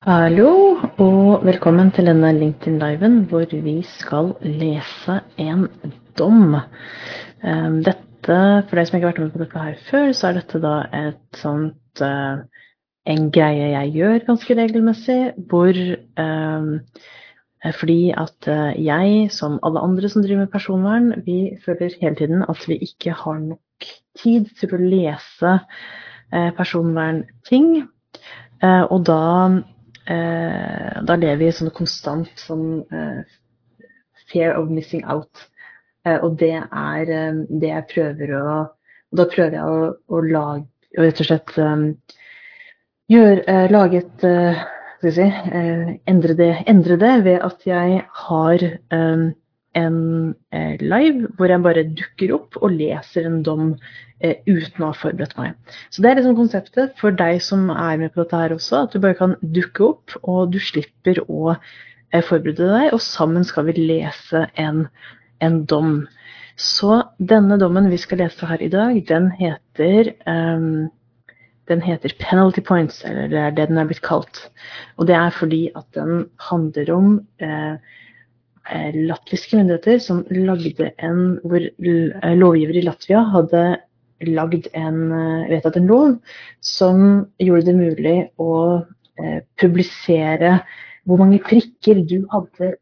Hallo, og velkommen til denne LinkedIn-liven hvor vi skal lese en dom. Ehm, dette, For deg som ikke har vært med på dette her før, så er dette da et sånt uh, en greie jeg gjør ganske regelmessig, hvor um, fordi at uh, jeg, som alle andre som driver med personvern, vi føler hele tiden at vi ikke har nok tid til å lese personvernting. og da eh, da lever vi i sånn konstant sånn eh, fear of missing out. Eh, og det er eh, det jeg prøver å og Da prøver jeg å, å lage rett og slett um, gjør, uh, lage et uh, skal vi si, uh, endre, det, endre, det, ved at jeg har um, en live hvor jeg bare dukker opp og leser en dom Eh, uten å ha forberedt meg. Så Det er liksom konseptet for deg som er med på dette her også, at du bare kan dukke opp, og du slipper å eh, forberede deg, og sammen skal vi lese en, en dom. Så denne dommen vi skal lese her i dag, den heter um, den heter Penalty Points, eller det er det den er blitt kalt. Og det er fordi at den handler om eh, latviske myndigheter som lagde en hvor lovgiver i Latvia hadde lagd en, eh, vedtatt en lov som gjorde det mulig å eh, publisere hvor mange prikker du hadde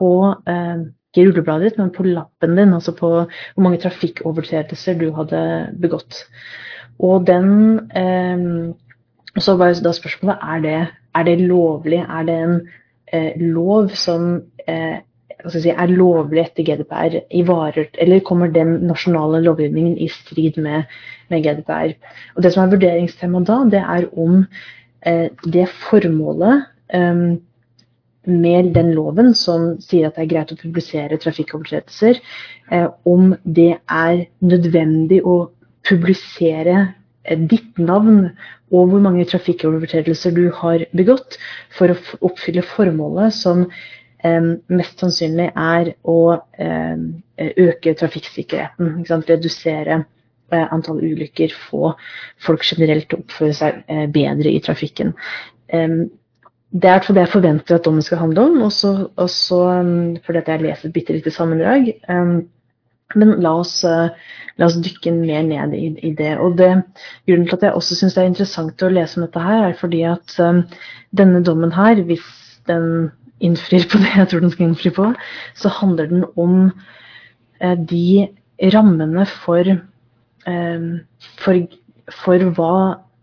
på eh, ikke rullebladet ditt, men på lappen din, altså på hvor mange trafikkovertredelser du hadde begått. Og den eh, Så var da spørsmålet er det, er det lovlig. Er det en eh, lov som eh, si, er lovlig etter GDPR varer, eller kommer den nasjonale lovgivningen i strid med, med GDPR. Og Det som er vurderingstema da, det er om eh, det formålet eh, med den loven som sier at det er greit å publisere trafikkovertredelser, eh, om det er nødvendig å publisere eh, ditt navn og hvor mange trafikkovertredelser du har begått, for å oppfylle formålet som mest sannsynlig er å øke trafikksikkerheten. Redusere eh, antall ulykker, få folk generelt til å oppføre seg eh, bedre i trafikken. Det er det jeg forventer at dommen skal handle om, også, også fordi jeg leser et bitte lite sammendrag. Men la oss, eh, la oss, dykke mer ned i, i, det. Og det, Grunnen til at jeg også syns det er interessant å lese om dette, her, er fordi at denne dommen her, hvis den innfrir på det jeg tror den skal innfri på, så handler den om eh, de rammene for, eh, for, for hva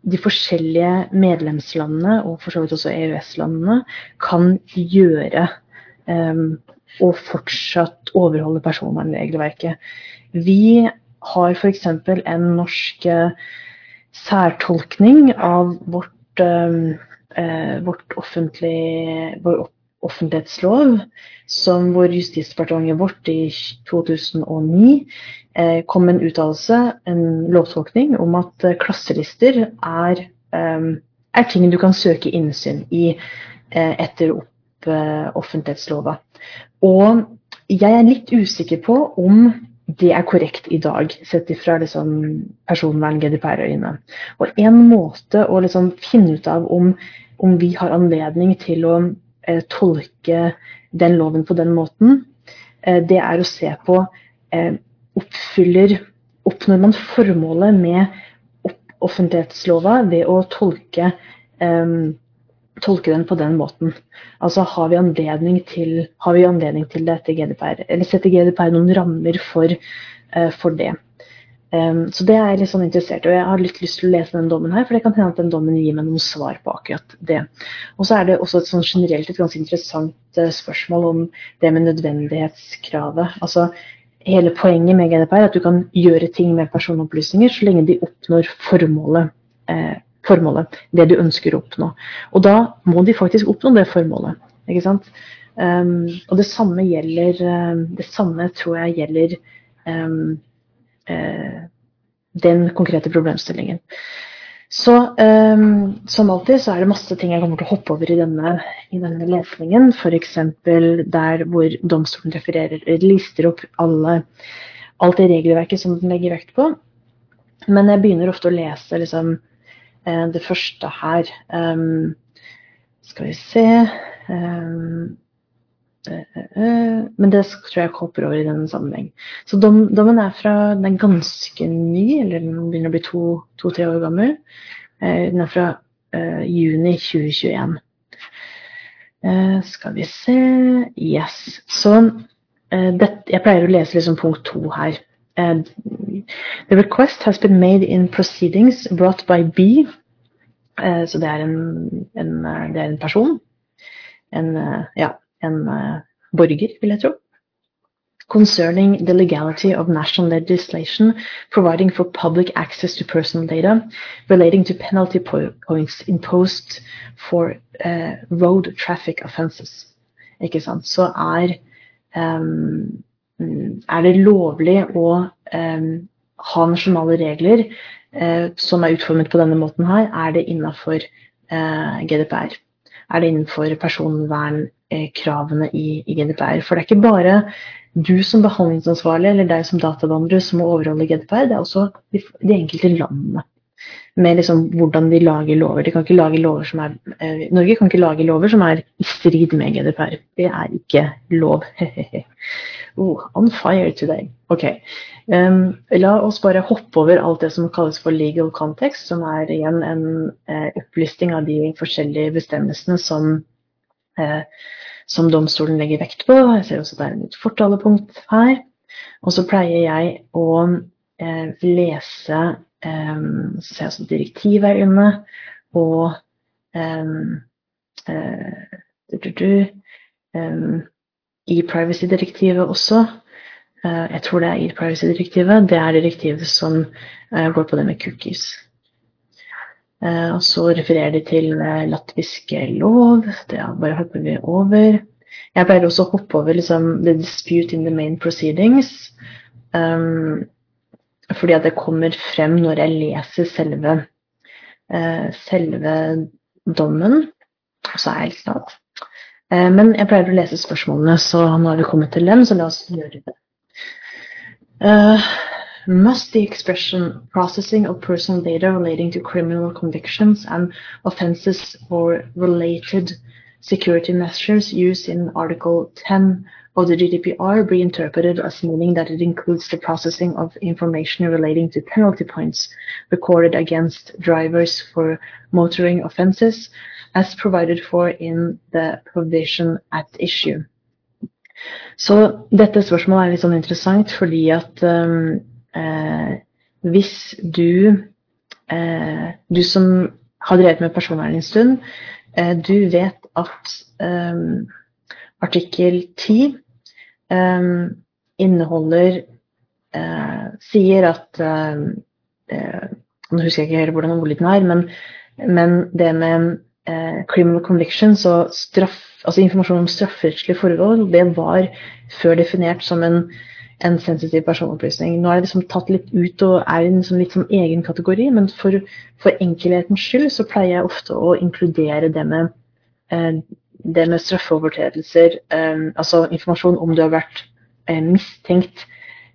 de forskjellige medlemslandene, og for så vidt også EØS-landene, kan gjøre eh, og fortsatt overholde personvernregelverket. Vi har f.eks. en norsk uh, særtolkning av vårt, um, uh, vårt offentlige, vår offentlighetslov, som hvor Justisdepartementet vårt i 2009 eh, kom med en uttalelse, en lovtolkning, om at eh, klasselister er, eh, er, ting du kan søke innsyn i eh, etter opp eh, offentlighetslova. Og jeg er litt usikker på om det er korrekt i dag, sett ifra liksom, personvern-GDPR-øyne. Og en måte å liksom, finne ut av om, om vi har anledning til å tolke den loven på den måten, eh, det er å se på eh, oppfyller Oppnår man formålet med offentlighetslova ved å tolke, tolke den på den måten? Altså har vi anledning til, vi anledning til det etter GDPR? Eller setter GDPR noen rammer for, for det? Um, så det er jeg litt sånn interessert i. Og jeg har litt lyst til å lese den dommen her, for det kan hende at den dommen gir meg noen svar på akkurat det. Og så er det også et sånn generelt et ganske interessant uh, spørsmål om det med nødvendighetskravet. Altså hele poenget med GDPR er at du kan gjøre ting med personopplysninger så lenge de oppnår formålet. Uh, formålet, det du ønsker å oppnå. Og da må de faktisk oppnå det formålet. ikke sant? Um, og det samme gjelder um, Det samme tror jeg gjelder um, Eh, den konkrete problemstillingen. Så um, som alltid så er det masse ting jeg kommer til å hoppe over i denne, i denne lesningen. F.eks. der hvor domstolen refererer, lister opp alle, alt det regelverket som den legger vekt på. Men jeg begynner ofte å lese liksom, det første her. Um, Skal vi se um, men det tror jeg hopper over i denne sammenheng. Så dom, dommen er fra Den er ganske ny, eller den begynner å bli to-tre to, år gammel. Den er fra uh, juni 2021. Uh, skal vi se Yes. Så uh, det, jeg pleier å lese liksom punkt to her. the request has been made in proceedings brought by B. så det er en, en, det er en person. En, ja, en uh, borger, vil jeg tro. Concerning the legality of national legislation providing for public access to personal data relating to penalty po points imposed for uh, road traffic offenses. Ikke sant? Så er, um, er det lovlig å um, ha nasjonale regler uh, som er utformet på denne måten her, er det innafor uh, GDPR. Er det innenfor personvern Eh, kravene i, i, GDPR. For det er ikke bare du som behandlingsansvarlig eller deg som databehandler som må overholde GDPR, det er også de, de enkelte landene. Med liksom hvordan de lager lover. De kan ikke lage lover som er, eh, Norge kan ikke lage lover som er i strid med GDPR. Det er ikke lov. oh, on fire today. Ok. Um, la oss bare hoppe over alt det som kalles for legal context, som er igjen en eh, opplisting av de forskjellige bestemmelsene som uh, som domstolen legger vekt på. Jeg ser også det er et fortalepunkt her. Og så pleier jeg å eh, lese eh, Så ser jeg også direktivet er inne, og eh, du, eh i privacy-direktivet også. Eh, jeg tror det er e-privacy-direktivet. Det er direktivet som går på det med cookies. Og så refererer de til latviske lov. Det bare hopper vi over. Jeg pleier også å hoppe over liksom, the dispute in the main proceedings. Um, fordi at det kommer frem når jeg leser selve, uh, selve dommen. Så er jeg helt glad. Uh, men jeg pleier å lese spørsmålene, så nå har vi kommet til dem, så la oss gjøre det. Uh, must the expression processing of personal data relating to criminal convictions and offenses or related security measures used in Article 10 of the GDPR be interpreted as meaning that it includes the processing of information relating to penalty points recorded against drivers for motoring offenses as provided for in the provision at issue. Så dette spørsmålet er litt sånn interessant fordi at um, eh, hvis du, eh, du som har drevet med personvern en stund, eh, du vet at eh, artikkel 10 eh, inneholder eh, Sier at Nå husker jeg ikke helt hvordan ordlyden er, men, men det med criminal convictions og straff, altså informasjon om strafferettslige forhold, det var før definert som en en sensitiv personopplysning. Nå er det liksom tatt litt ut og er i en sånn litt sånn egen kategori, men for, for, enkelhetens skyld så pleier jeg ofte å inkludere det med, eh, det med straffeovertredelser, eh, altså informasjon om du har vært eh, mistenkt,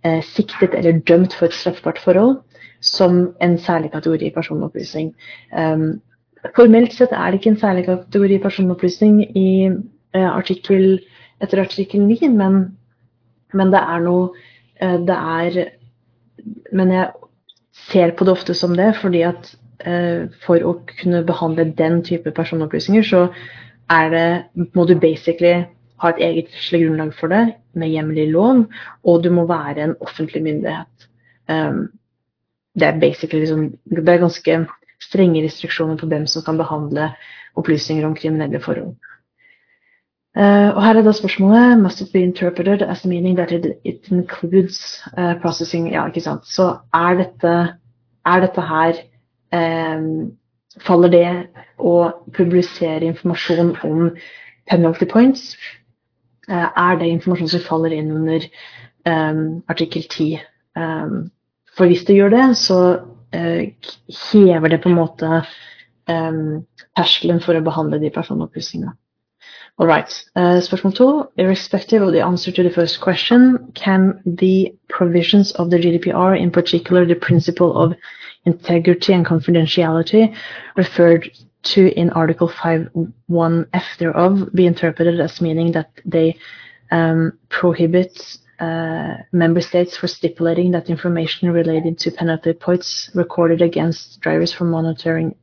eh, siktet eller dømt for et straffbart forhold, som en særlig kategori personopplysning. Eh, formelt sett er det ikke en særlig kategori personopplysning i eh, artikkel, etter artikkel 9, men men det er noe eh, Det er Men jeg ser på det ofte som det, fordi at eh, for å kunne behandle den type personopplysninger, så er det Må du basically ha et eget rettslig grunnlag for det, med hjemmel i lov, og du må være en offentlig myndighet. Um, det er basically liksom, det er ganske strenge restriksjoner på hvem som kan behandle opplysninger om kriminelle forhold. Uh, og her er da spørsmålet Must it be interpreted as meaning that it, it includes uh, processing Ja, ikke sant. Så er dette, er dette her um, Faller det å publisere informasjon om penalty points? Uh, er det informasjon som faller inn under um, artikkel 10? Um, for hvis det gjør det, så hever det på en måte terskelen for å behandle de personopplysningene. All right. Uh, spørsmål to. Irrespective of the answer to the first question, can the provisions of the GDPR, in particular the principle of integrity and confidentiality referred to in Article 5.1f thereof be interpreted as meaning that they um, prohibit uh, member states for stipulating that information related to penalty points recorded against drivers for monitoring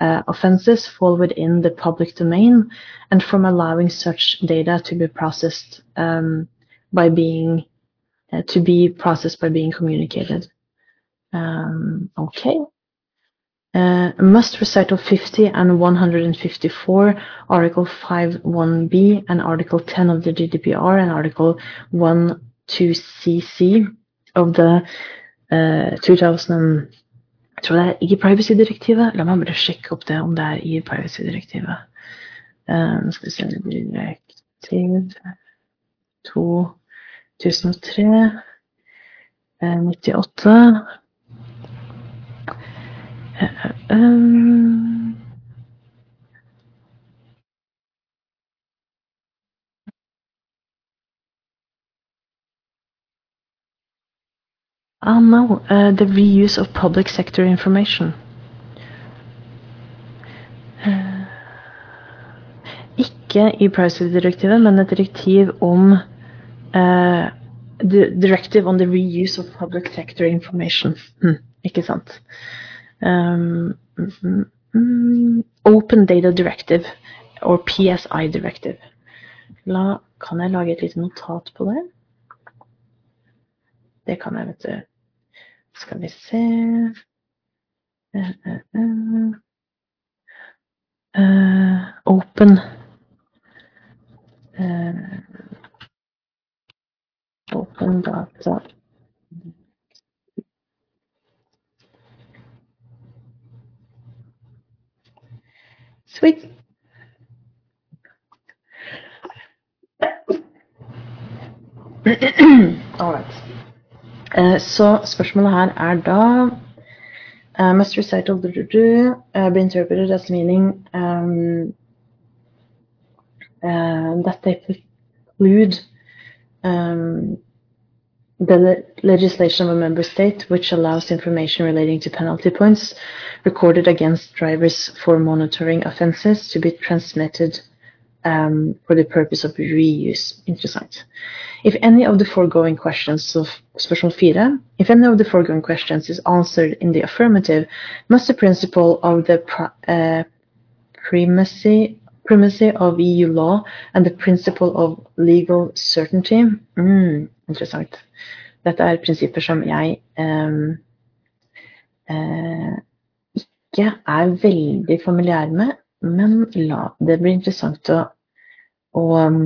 uh, offenses fall within the public domain and from allowing such data to be processed um, by being uh, to be processed by being communicated. Um, okay. Uh, must recital 50 and 154, Article 5.1b and Article 10 of the GDPR and Article 1.2cc of the uh, 2000 Jeg tror det er i privacy-direktivet. La meg bare sjekke opp det, om det er i privacy-direktivet. Um, skal vi se Direktiv. 2003 uh, 98 um, Oh no, uh, the reuse of public sector information. Uh, ikke i privacy-direktivet, men et direktiv om uh, Directive on the reuse of public sector information. Hm, ikke sant. Um, Open Data Directive, or PSI Directive. La, kan jeg lage et lite notat på det? Det kan jeg, vet du. Skal vi se uh, uh, uh, Open Open data Sweet. All right. Uh, så spørsmålet her er da uh, Must recital do, do, do, uh, be interpreted as meaning um, that they preclude um, the le legislation of a member state which allows information relating to penalty points recorded against drivers for monitoring offenses to be transmitted um, for the purpose of reuse. Interessant. If any of the foregoing questions of special FIRA, if any of the foregoing questions is answered in the affirmative, must the principle of the uh, primacy primacy of EU law and the principle of legal certainty mm, Interessant. Dette er prinsipper som jeg um, uh, ikke er veldig familiær med, men la det bli interessant å, å um,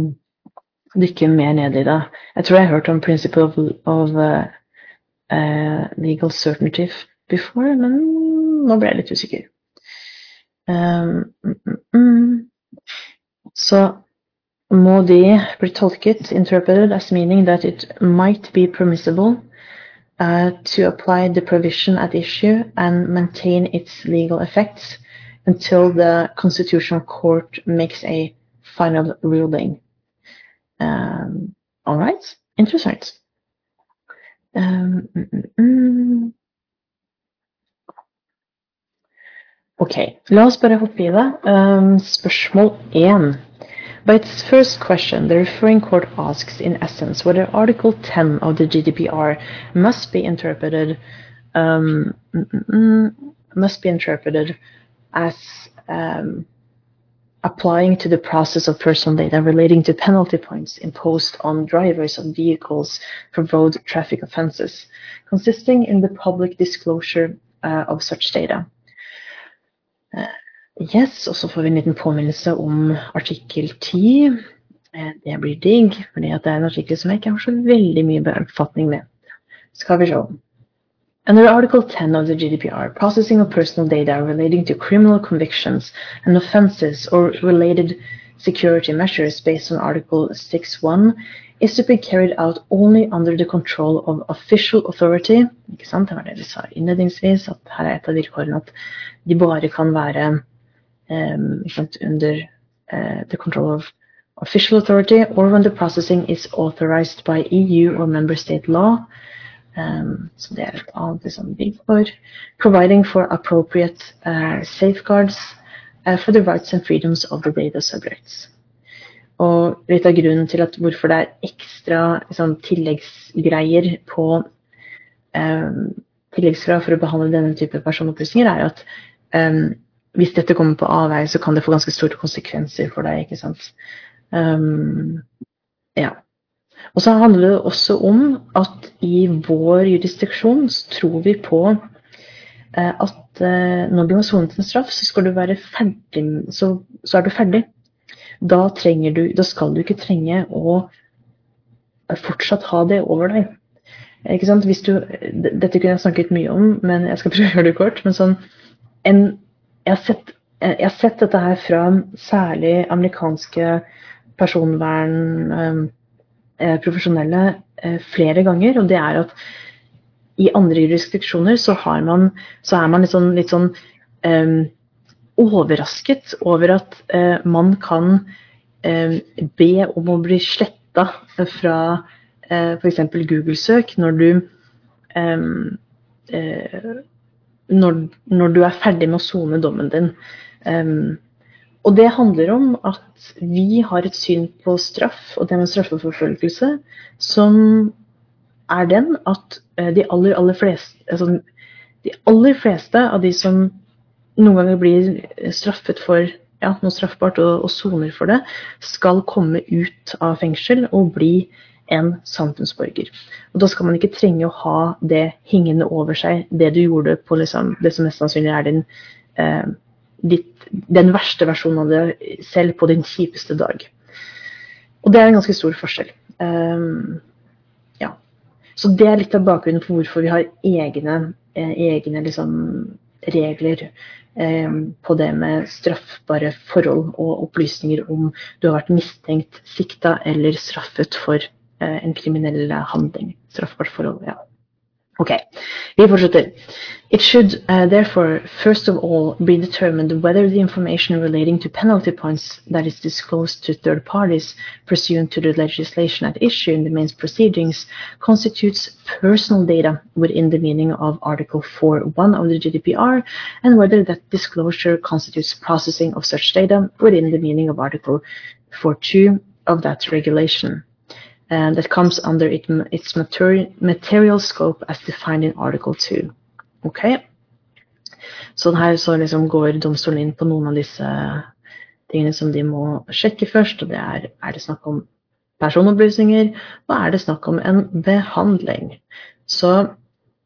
dykke mer ned i det. Jeg tror jeg har hørt om principle of, of uh, uh, legal certainty before, men nå ble jeg litt usikker. Um, mm, mm, så må de bli tolket, interpreted as meaning that it might be permissible uh, to apply the provision at issue and maintain its legal effects until the Constitutional Court makes a final ruling. Um, all right, interessant. Um, mm, mm, mm. Ok, la oss bare hoppe. Um, spørsmål én. By its first question, the referring court asks, in essence, whether Article 10 of the GDPR must be interpreted um, must be interpreted as um, applying to the process of personal data relating to penalty points imposed on drivers of vehicles for road traffic offenses, consisting in the public disclosure uh, of such data. Uh, Yes, og så får vi en liten påminnelse om artikkel 10. Uh, det blir digg, fordi det er en artikkel som jeg ikke har så veldig mye befatning med. Skal vi se. Under Article 10 of the GDPR, processing of personal data relating to criminal convictions and offenses or related security measures based on Article 6.1 is to be carried out only under the control of official authority. Ikke sant? Det var det vi sa innledningsvis, at her er et av vilkårene at de bare kan være um, under uh, the control of official authority or when the processing is authorized by EU or member state law. Um, så det er et annet liksom, vilkår. Providing for appropriate uh, safeguards uh, for the rights and freedoms of the data subjects. Og litt av grunnen til at hvorfor det er ekstra liksom, tilleggsgreier på um, tilleggskrav for å behandle denne type personopplysninger, er at um, hvis dette kommer på avveie, så kan det få ganske store konsekvenser for deg. ikke sant? Um, ja. Og så handler det også om at i vår jurisdiksjon så tror vi på uh, at uh, når du har sonet en straff, så skal du være ferdig, så, så er du ferdig. Da, du, da skal du ikke trenge å fortsatt ha det over deg. Ikke sant? Hvis du, dette kunne jeg snakket mye om, men jeg skal prøve å gjøre det kort. men sånn, en jeg har, sett, jeg har sett dette her fra særlig amerikanske personvernprofesjonelle eh, eh, flere ganger. Og det er at i andre jurisdiksjoner så, man, så er man litt sånn, litt sånn um, overrasket over at uh, man kan um, be om å bli sletta fra uh, f.eks. Google-søk når du um, når, når, du er ferdig med å sone dommen din. Um, og det handler om at vi har et syn på straff og det med straffeforfølgelse som er den at eh, de aller, aller fleste altså, de aller fleste av de som noen ganger blir straffet for ja, noe straffbart og soner for det, skal komme ut av fengsel og bli en samfunnsborger. Og Da skal man ikke trenge å ha det hengende over seg, det du gjorde på liksom, det som mest sannsynlig er din, eh, ditt, den verste versjonen av det selv på din kjipeste dag. Og det er en ganske stor forskjell. Um, ja. Så det er litt av bakgrunnen for hvorfor vi har egne, eh, egne liksom, regler eh, på det med straffbare forhold og opplysninger om du har vært mistenkt, sikta eller straffet for Eh, en kriminell handling. Straffbart forhold. ja. Ok, vi fortsetter. It should uh, therefore first of all be determined whether the information relating to penalty points that is disclosed to third parties pursuant to the legislation at issue in the main proceedings constitutes personal data within the meaning of Article 4.1 of the GDPR and whether that disclosure constitutes processing of such data within the meaning of Article 4.2 of that regulation. And that comes under it, its material, material scope as defined in article 2. Okay? Så her så liksom går domstolen inn på noen av disse tingene som de må sjekke først. og det er er det snakk om personopplysninger, og er det snakk om en behandling. Så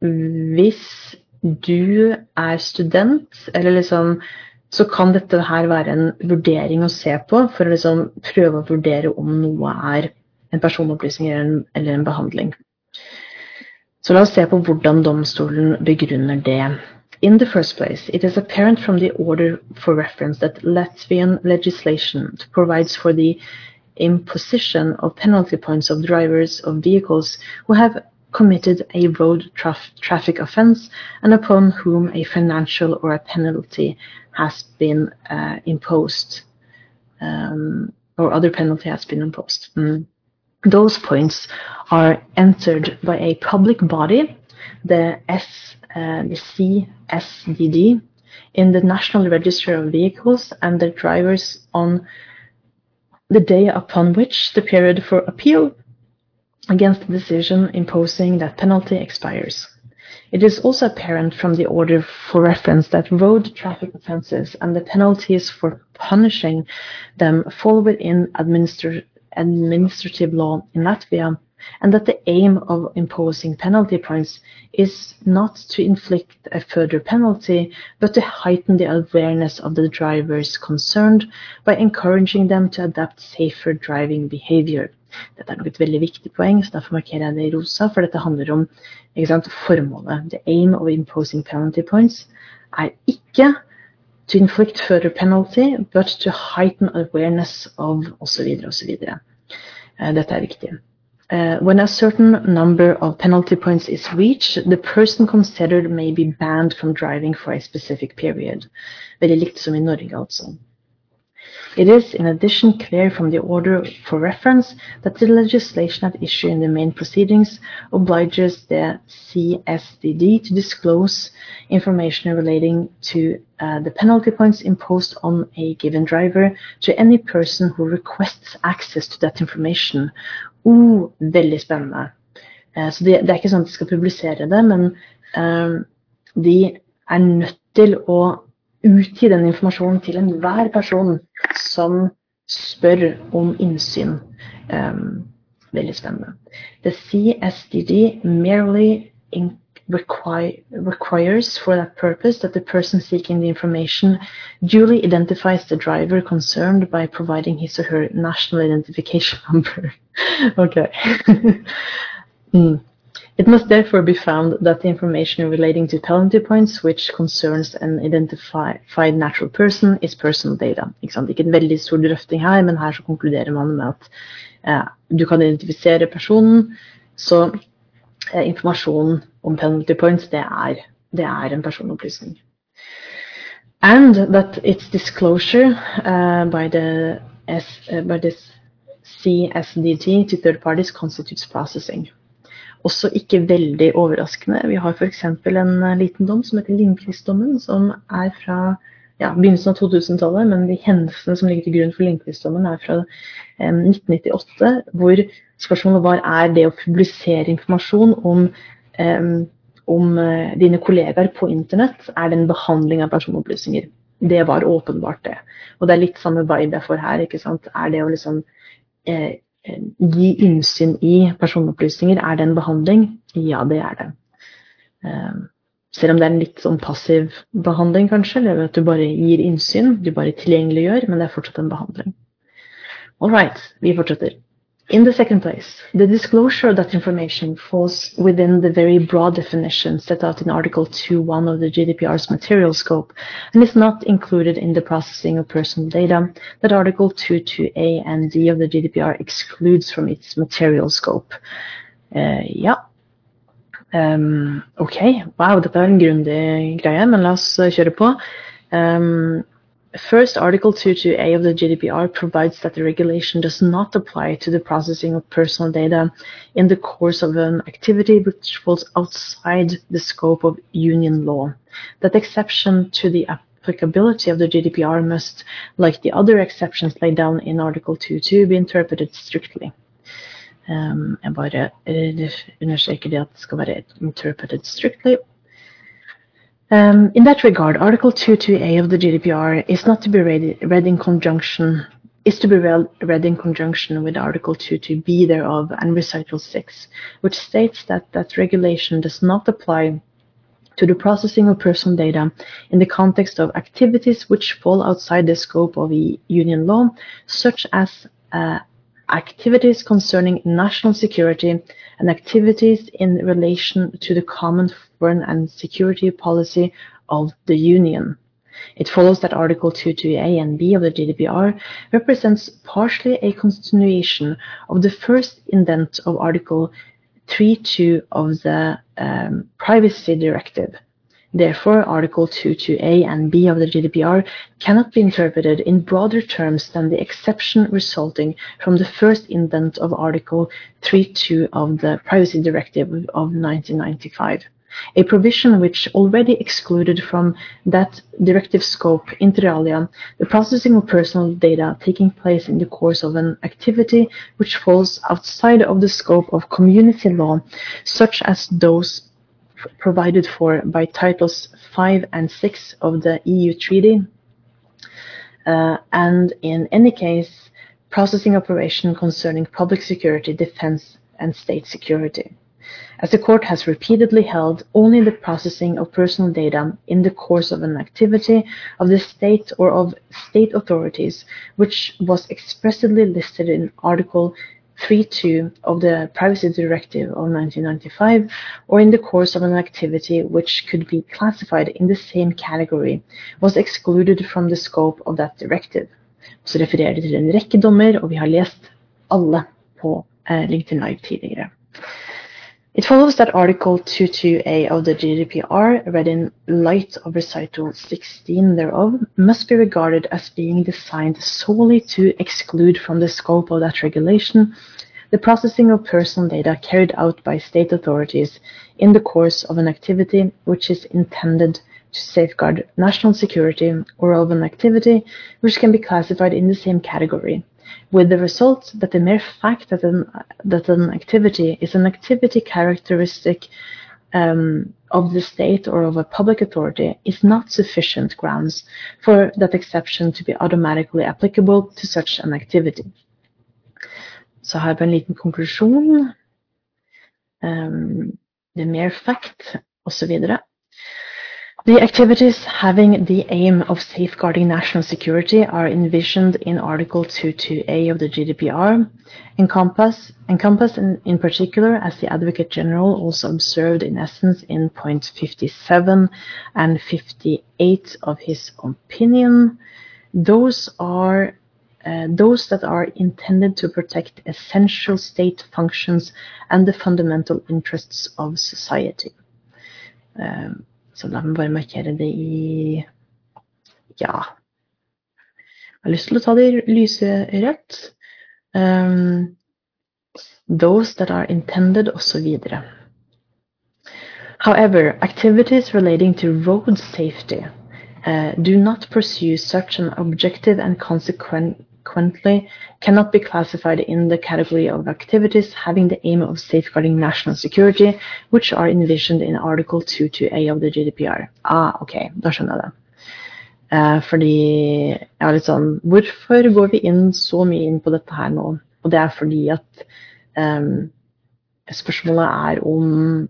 hvis du er student, eller liksom så kan dette her være en vurdering å se på for å liksom prøve å vurdere om noe er en personopplysning eller en behandling. La oss se på hvordan domstolen begrunner det. In the first place, it is apparent from the order for reference that Latvian legislation provides for the imposition of penalty points of drivers of vehicles who have committed a road traf traffic offense and upon whom a financial or a penalty has been uh, imposed um, or other penalty has been imposed. Mm. Those points are entered by a public body, the S, uh, the CSDD, in the National Register of Vehicles and their drivers on the day upon which the period for appeal against the decision imposing that penalty expires. It is also apparent from the order for reference that road traffic offences and the penalties for punishing them fall within administrative administrative law in Latvia, and that the aim of imposing penalty points is not to inflict a further penalty, but to heighten the awareness of the drivers concerned by encouraging them to adopt safer driving behavior. Dette er nok et veldig viktig poeng, så derfor markerer jeg det i rosa, for dette handler om sant, formålet. The aim of imposing penalty points er ikke to inflict further penalty, but to heighten awareness of osv. osv. Uh, dette er viktig. Uh, when a certain number of penalty points is reached, the person considered may be banned from driving for a specific period. Veldig likt som i Norge, altså. It is, in addition, clear from the order for reference that the legislation at issue in the main proceedings obliges the CSDD to disclose information relating to uh, the penalty points imposed on a given driver to any person who requests access to that information. Uh, veldig spennende. Uh, så det, det, er ikke sånn at de skal publisere det, men uh, de er nødt til å utgi den informasjonen til enhver person som spør om innsyn. Um, veldig spennende. The CSDD merely require, requires for that purpose that the person seeking the information duly identifies the driver concerned by providing his or her national identification number. okay. mm. It must therefore be found that the information relating to penalty points which concerns an identified natural person is personal data. Ikke, sant? Ikke en veldig stor drøfting her, men her så konkluderer man med at eh, du kan identifisere personen, så eh, informasjon om penalty points, det er, det er en personopplysning. And that its disclosure uh, by the S, uh, by this CSDD to third parties constitutes processing. Også ikke veldig overraskende. Vi har f.eks. en eh, liten dom som heter Lindqvist-dommen, som er fra ja, begynnelsen av 2000-tallet, men de hendelsene som ligger til grunn for Lindqvist-dommen, er fra eh, 1998, hvor spørsmålet var er det å publisere informasjon om, eh, om eh, dine kollegaer på internett, er det en behandling av personopplysninger? Det var åpenbart det. Og det er litt samme vibe jeg får her. ikke sant? Er det å liksom eh, gi innsyn i personopplysninger, er det en behandling? Ja, det er det. Ehm, selv om det er en litt sånn passiv behandling, kanskje, eller at du bare gir innsyn, du bare tilgjengeliggjør, men det er fortsatt en behandling. All right, vi fortsetter. In the second place, the disclosure of that information falls within the very broad definition set out in Article 2.1 of the GDPR's material scope and is not included in the processing of personal data that Article 2.2a and d of the GDPR excludes from its material scope. Uh. Um, ok, wow, dette er en grundig greie, men la oss kjøre på. Um, First, Article 22A of the GDPR provides that the regulation does not apply to the processing of personal data in the course of an activity which falls outside the scope of union law. That exception to the applicability of the GDPR must, like the other exceptions laid down in Article 2.2, be interpreted strictly. Um, jeg bare understreker det at det skal være interpreted strictly, um, in that regard, Article 22A of the GDPR is not to be read, read in conjunction is to be read in conjunction with Article 22b thereof and Recital 6, which states that that regulation does not apply to the processing of personal data in the context of activities which fall outside the scope of union law, such as uh, activities concerning national security and activities in relation to the common foreign and security policy of the Union. It follows that Article 22A and B of the GDPR represents partially a continuation of the first indent of Article 3.2 of the um, Privacy Directive, Therefore, Article 22a and b of the GDPR cannot be interpreted in broader terms than the exception resulting from the first indent of Article 3.2 of the Privacy Directive of 1995 a provision which already excluded from that directive scope, inter alia, the processing of personal data taking place in the course of an activity which falls outside of the scope of community law, such as those provided for by Titles 5 and 6 of the EU Treaty, uh, and in any case, processing operation concerning public security, defense, and state security. As the court has repeatedly held, only the processing of personal data in the course of an activity of the state or of state authorities, which was expressly listed in Article 3.2 of the Privacy Directive of 1995 or in the course of an activity which could be classified in the same category was excluded from the scope of that directive. Så refererer det til en rekke dommer, og vi har lest alle på eh, LinkedIn Live tidligere. It follows that Article 22a of the GDPR, read in light of Recital 16 thereof, must be regarded as being designed solely to exclude from the scope of that regulation the processing of personal data carried out by state authorities in the course of an activity which is intended to safeguard national security or of an activity which can be classified in the same category with the result that the mere fact that an, that an activity is an activity characteristic um, of the state or of a public authority is not sufficient grounds for that exception to be automatically applicable to such an activity. Så her på en liten konklusjon. Um, the mere fact, osv. The activities having the aim of safeguarding national security are envisioned in Article 22a of the GDPR, encompass, encompass in, in particular, as the Advocate General also observed in essence in point 57 and 58 of his opinion, those are uh, those that are intended to protect essential state functions and the fundamental interests of society. Um, Så la meg bare markere det i Ja. Jeg har lyst til å ta det i lyserødt. Um, those that are intended, osv. However, activities relating to road safety uh, do not pursue such an objective and consequent consequently cannot be classified in the category of activities having the aim of safeguarding national security, which are envisioned in Article 2.2a of the GDPR. Ah, ok, da skjønner jeg det. Eh, fordi jeg var litt sånn Hvorfor går vi inn så mye inn på dette her nå? Og det er fordi at eh, spørsmålet er om,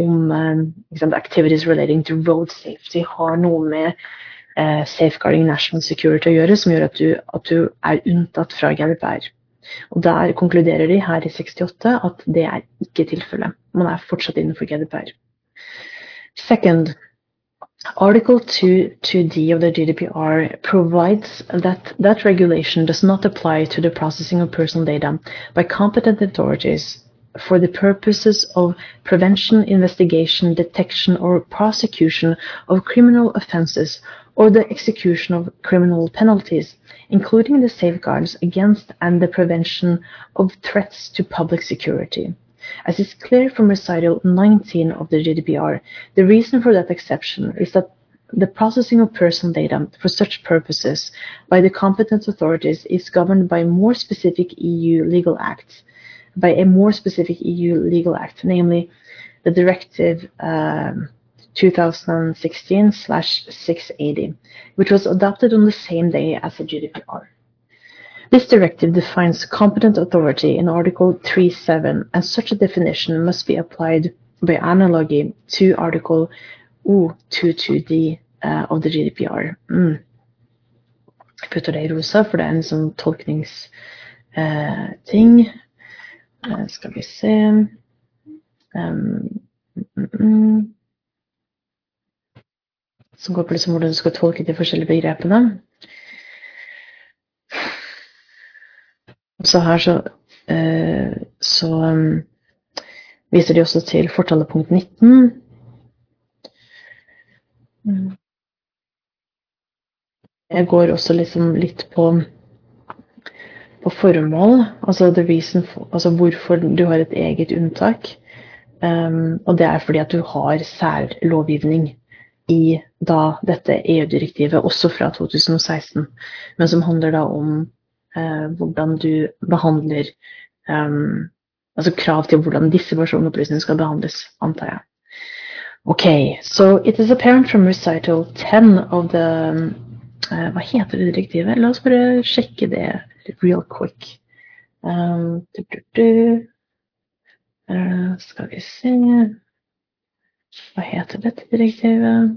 om um, activities relating to road safety har noe med eh, Safeguarding National Security å gjøre, som gjør at du, at du er unntatt fra GDPR. Og Der konkluderer de her i 68 at det er ikke tilfellet. Man er fortsatt innenfor GDPR. Second, Article 2 2D of the GDPR provides that that regulation does not apply to the processing of personal data by competent authorities for the purposes of prevention, investigation, detection, or prosecution of criminal offenses or the execution of criminal penalties, including the safeguards against and the prevention of threats to public security. As is clear from recital 19 of the GDPR, the reason for that exception is that the processing of personal data for such purposes by the competent authorities is governed by more specific EU legal acts, by a more specific EU legal act, namely the Directive um, 2016/680, which was adopted on the same day as the GDPR. This directive defines competent authority in Article 3.7, and such a definition must be applied by analogy to Article O22D uh, of the GDPR. Mm. Jeg putter det i rosa, for det er en sånn tolkningsting. Uh, uh, skal vi se um, mm, mm som går på liksom hvordan du skal tolke de forskjellige begrepene. Og så her så, eh, så um, viser de også til fortalepunkt 19. Jeg går også liksom litt på, på formål, altså, for, altså, hvorfor du har et eget unntak. Um, og det er fordi at du har særlovgivning i da dette EU-direktivet, også fra 2016, men som handler da om eh, hvordan du behandler eh, Altså krav til hvordan disse personopplysningene skal behandles, antar jeg. Ok, so it is apparent from recital 10 of the uh, Hva heter det direktivet? La oss bare sjekke det real quick. Um, du, du, du. Uh, skal vi se Hva heter dette direktivet?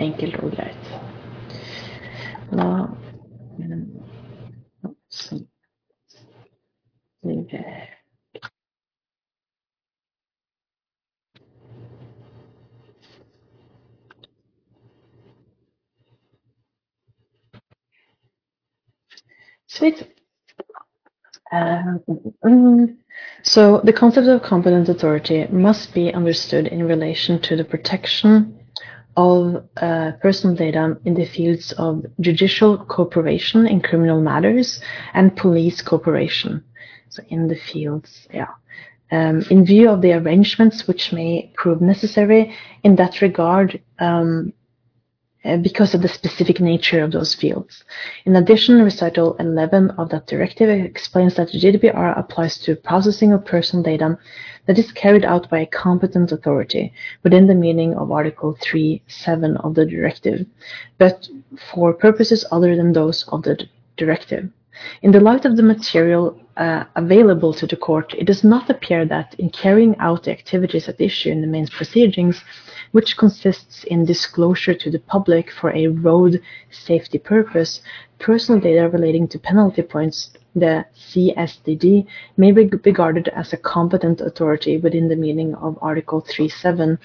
Enkelt og greit. Sweet. Mm, so the concept of competent authority must be understood in relation to the protection of uh, personal data in the fields of judicial cooperation in criminal matters and police cooperation. So in the fields, yeah. Um, in view of the arrangements which may prove necessary in that regard, um, because of the specific nature of those fields. In addition, recital 11 of that directive explains that GDPR applies to processing of personal data that is carried out by a competent authority within the meaning of Article 3.7 of the directive, but for purposes other than those of the directive. In the light of the material uh, available to the court, it does not appear that in carrying out the activities at issue in the main proceedings, which consists in disclosure to the public for a road safety purpose, personal data relating to penalty points, the CSDD, may be regarded as a competent authority within the meaning of Article 3.7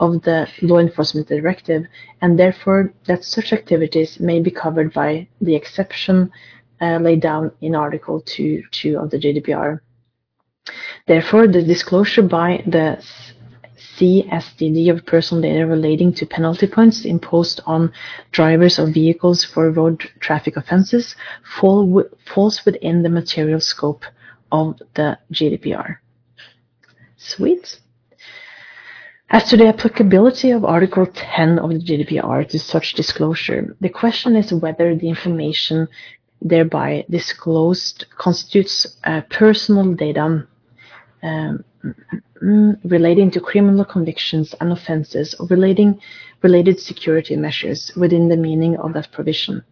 of the Law Enforcement Directive, and therefore that such activities may be covered by the exception uh, laid down in Article 2.2 of the GDPR. Therefore, the disclosure by the CSDD of personal data relating to penalty points imposed on drivers of vehicles for road traffic offences fall falls within the material scope of the GDPR. Sweet. As to the applicability of Article 10 of the GDPR to such disclosure, the question is whether the information thereby disclosed constitutes uh, personal data um, Mm, relating to criminal convictions and offences or relating related security measures within the meaning of that provision,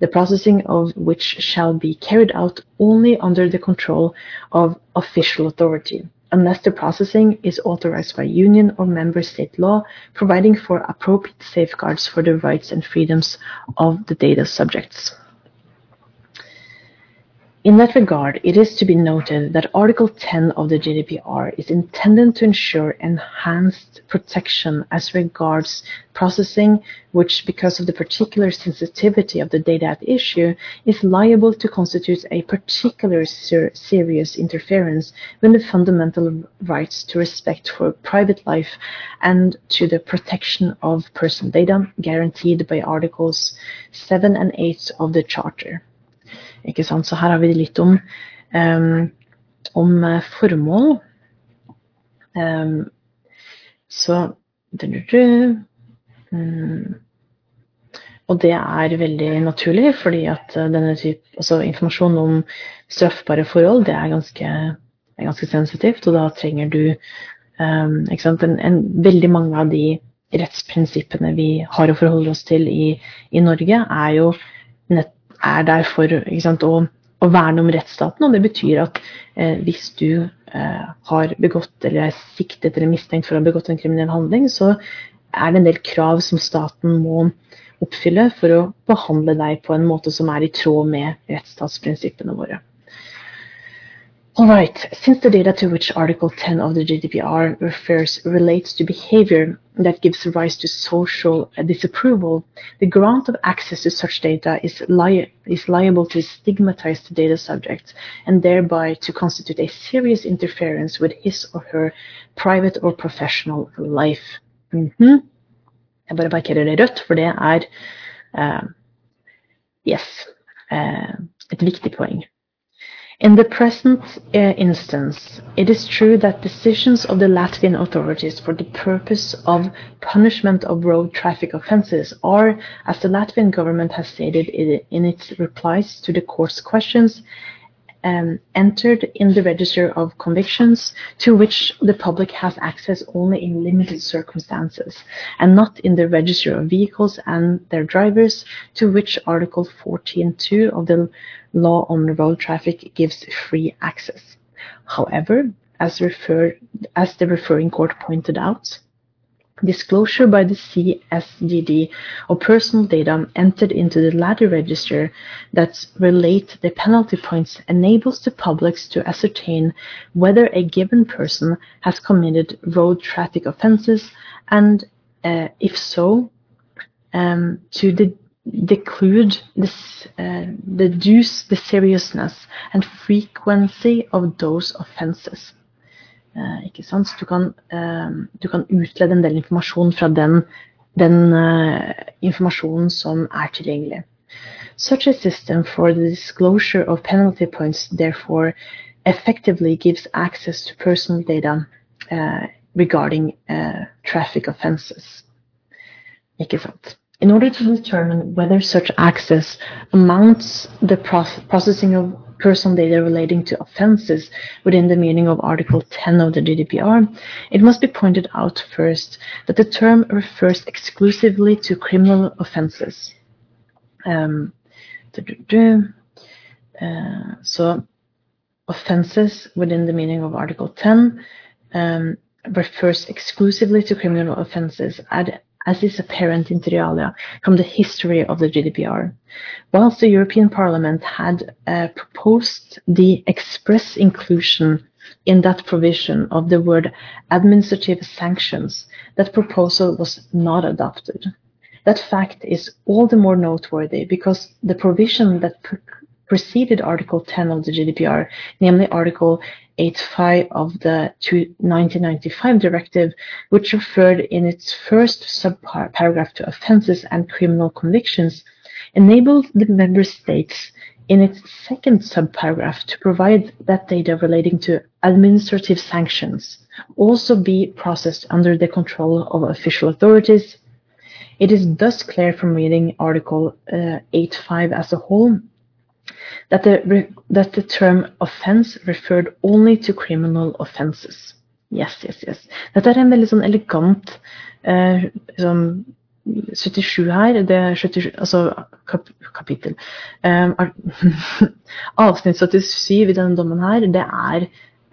the processing of which shall be carried out only under the control of official authority, unless the processing is authorized by union or member state law, providing for appropriate safeguards for the rights and freedoms of the data subjects. In that regard, it is to be noted that Article 10 of the GDPR is intended to ensure enhanced protection as regards processing, which, because of the particular sensitivity of the data at issue, is liable to constitute a particular ser serious interference with the fundamental rights to respect for private life and to the protection of personal data guaranteed by Articles 7 and 8 of the Charter. Ikke sant? Så her har vi litt om, um, om eh, formål. Um, så um, Og det er veldig naturlig, fordi at eh, denne type, altså informasjon om straffbare forhold det er ganske, er ganske sensitivt, og da trenger du um, en, en, veldig mange av de rettsprinsippene vi har å forholde oss til i, i Norge, er jo er der for sant, å, å, verne om rettsstaten. Og det betyr at eh, hvis du eh, har begått eller er siktet eller mistenkt for å ha begått en kriminell handling, så er det en del krav som staten må oppfylle for å behandle deg på en måte som er i tråd med rettsstatsprinsippene våre. All right, since the data to which Article 10 of the GDPR refers relates to behavior that gives rise to social disapproval, the grant of access to such data is, li is liable to stigmatize the data subject and thereby to constitute a serious interference with his or her private or professional life. Mm -hmm. Jeg bare markerer det rødt, for det er uh, Yes. Uh, et viktig poeng. In the present uh, instance, it is true that decisions of the Latvian authorities for the purpose of punishment of road traffic offences are, as the Latvian government has stated in its replies to the court's questions, um, entered in the register of convictions to which the public has access only in limited circumstances, and not in the register of vehicles and their drivers, to which Article 14.2 of the law on road traffic gives free access. However, as, as the referring court pointed out. Disclosure by the CSDD of personal data entered into the ladder register that relate the penalty points enables the public to ascertain whether a given person has committed road traffic offences and, uh, if so, um, to de declude this, uh, deduce the seriousness and frequency of those offences. Uh, ikke sant? Så du kan, uh, du kan, utlede en del informasjon fra den, den uh, informasjonen som er tilgjengelig. Such a system for the disclosure of penalty points therefore effectively gives access to personal data regarding traffic offences. Ikke sant? In order to determine whether such access amounts the processing of personal data relating to offences within the meaning of Article 10 of the GDPR, it must be pointed out first that the term refers exclusively to criminal offences. Um, uh, so, offences within the meaning of Article 10 um, refers exclusively to criminal offences as is apparent in alia from the history of the GDPR. Whilst the European Parliament had uh, proposed the express inclusion in that provision of the word administrative sanctions, that proposal was not adopted. That fact is all the more noteworthy because the provision that preceded Article 10 of the GDPR, namely Article 85 of the 1995 directive, which referred in its first subparagraph to offences and criminal convictions, enabled the member states in its second subparagraph to provide that data relating to administrative sanctions also be processed under the control of official authorities. It is thus clear from reading Article uh, 8.5 as a whole that the, that the term offense referred only to criminal offenses. Yes, yes, yes. Dette er en veldig sånn elegant eh, sånn 77 her, det er 77, altså kap, kapittel. Um, avsnitt 77 i denne dommen her, det er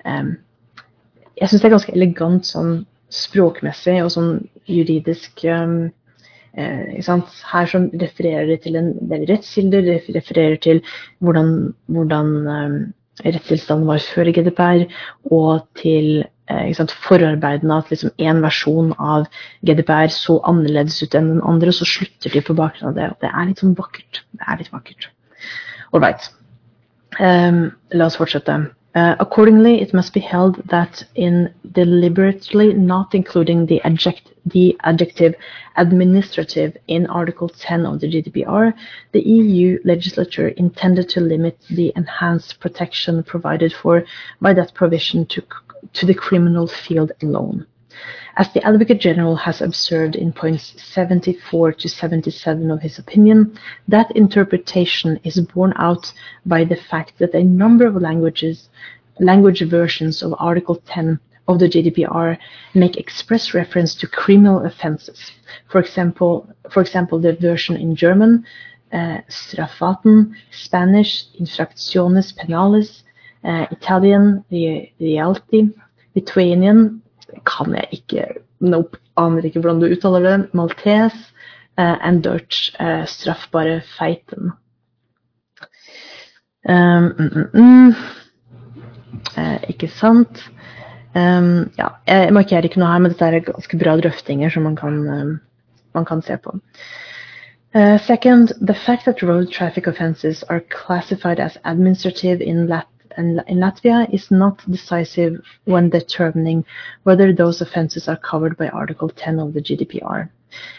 um, Jeg syns det er ganske elegant sånn språkmessig og sånn juridisk um, Eh, Her som refererer det til en del rettskilder, det refererer til hvordan, hvordan eh, rettstilstanden var før GDPR, og til eh, forarbeidene at liksom versjon av GDPR så annerledes ut enn den andre, og så slutter de på bakgrunn av det. Og det er litt sånn vakkert. Det er litt vakkert. Ålreit. Um, la oss fortsette. Uh, accordingly, it must be held that in deliberately not including the, adject, the adjective administrative in Article 10 of the GDPR, the EU legislature intended to limit the enhanced protection provided for by that provision to, to the criminal field alone. As the Advocate General has observed in points 74 to 77 of his opinion, that interpretation is borne out by the fact that a number of languages, language versions of Article 10 of the GDPR make express reference to criminal offenses. For example, for example, the version in German, uh, Straftaten, Spanish, Infracciones Penales, uh, Italian, Realti, Lithuanian, kan jeg ikke Nope, aner ikke hvordan du uttaler det. Maltese uh, and Dutch uh, straffbare feiten. Um, mm, mm. Uh, ikke sant? Um, ja, jeg markerer ikke noe her, men dette er ganske bra drøftinger som man kan, um, man kan se på. Uh, second, the fact that road traffic offenses are classified as administrative in Latin in, Latvia is not decisive when determining whether those offences are covered by Article 10 of the GDPR.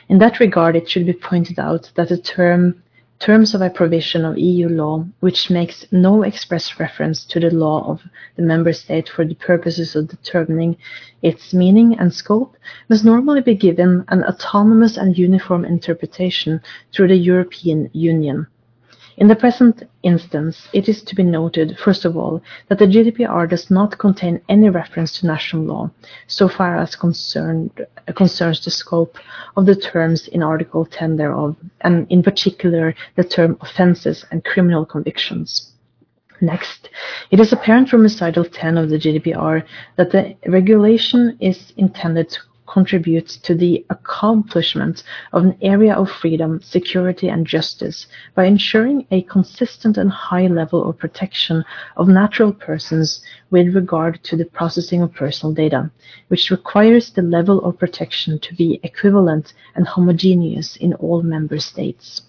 In that regard, it should be pointed out that the term terms of a provision of EU law which makes no express reference to the law of the member state for the purposes of determining its meaning and scope must normally be given an autonomous and uniform interpretation through the European Union. In the present instance, it is to be noted, first of all, that the GDPR does not contain any reference to national law, so far as concerned, concerns the scope of the terms in Article 10 thereof, and in particular the term offences and criminal convictions. Next, it is apparent from recital 10 of the GDPR that the regulation is intended to contribute to the accomplishment of an area of freedom, security, and justice by ensuring a consistent and high level of protection of natural persons with regard to the processing of personal data, which requires the level of protection to be equivalent and homogeneous in all member states.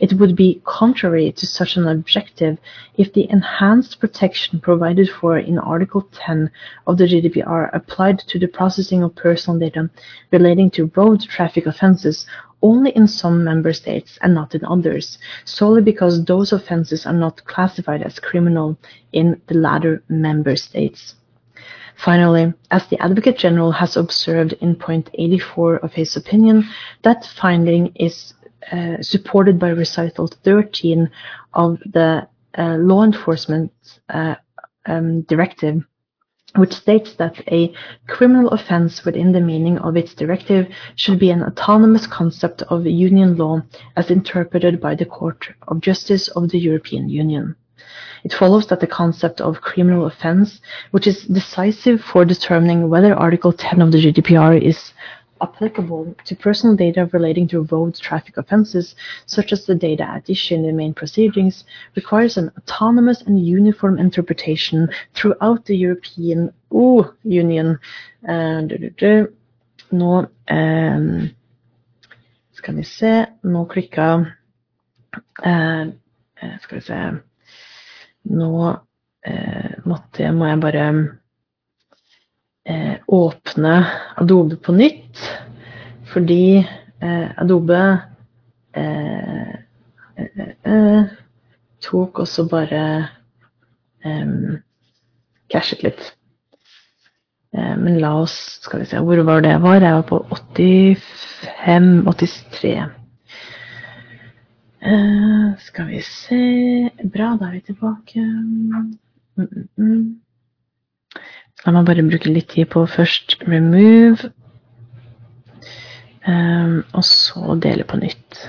It would be contrary to such an objective if the enhanced protection provided for in Article 10 of the GDPR applied to the processing of personal data relating to road traffic offences only in some member states and not in others, solely because those offences are not classified as criminal in the latter member states. Finally, as the Advocate General has observed in point 84 of his opinion, that finding is uh, supported by recital 13 of the uh, law enforcement uh, um, directive, which states that a criminal offense within the meaning of its directive should be an autonomous concept of union law as interpreted by the Court of Justice of the European Union. It follows that the concept of criminal offense, which is decisive for determining whether Article 10 of the GDPR is applicable to personal data relating to road traffic offences, such as the data at issue in main proceedings, requires an autonomous and uniform interpretation throughout the European oh, Union. Uh, nå um, skal vi se? Nå uh, vi se. Uh, måtte, må jeg bare eh, åpne Adobe på nytt, fordi eh, Adobe eh, eh, eh tok også bare cashet litt. men la oss Skal vi se, hvor var det jeg var? Jeg var på 85-83. skal vi se Bra, da er vi tilbake. Mm, mm, mm. La meg bare bruke litt tid på først remove, um, og så dele på nytt.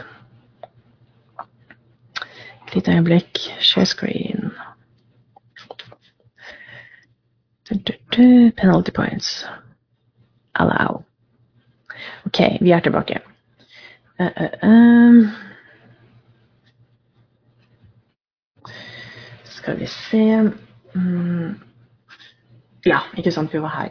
Et lite øyeblikk. Share screen. Penalty points. Allow. OK, vi er tilbake. Uh, uh, um. Skal vi se mm. Ja, ikke sant, vi var her.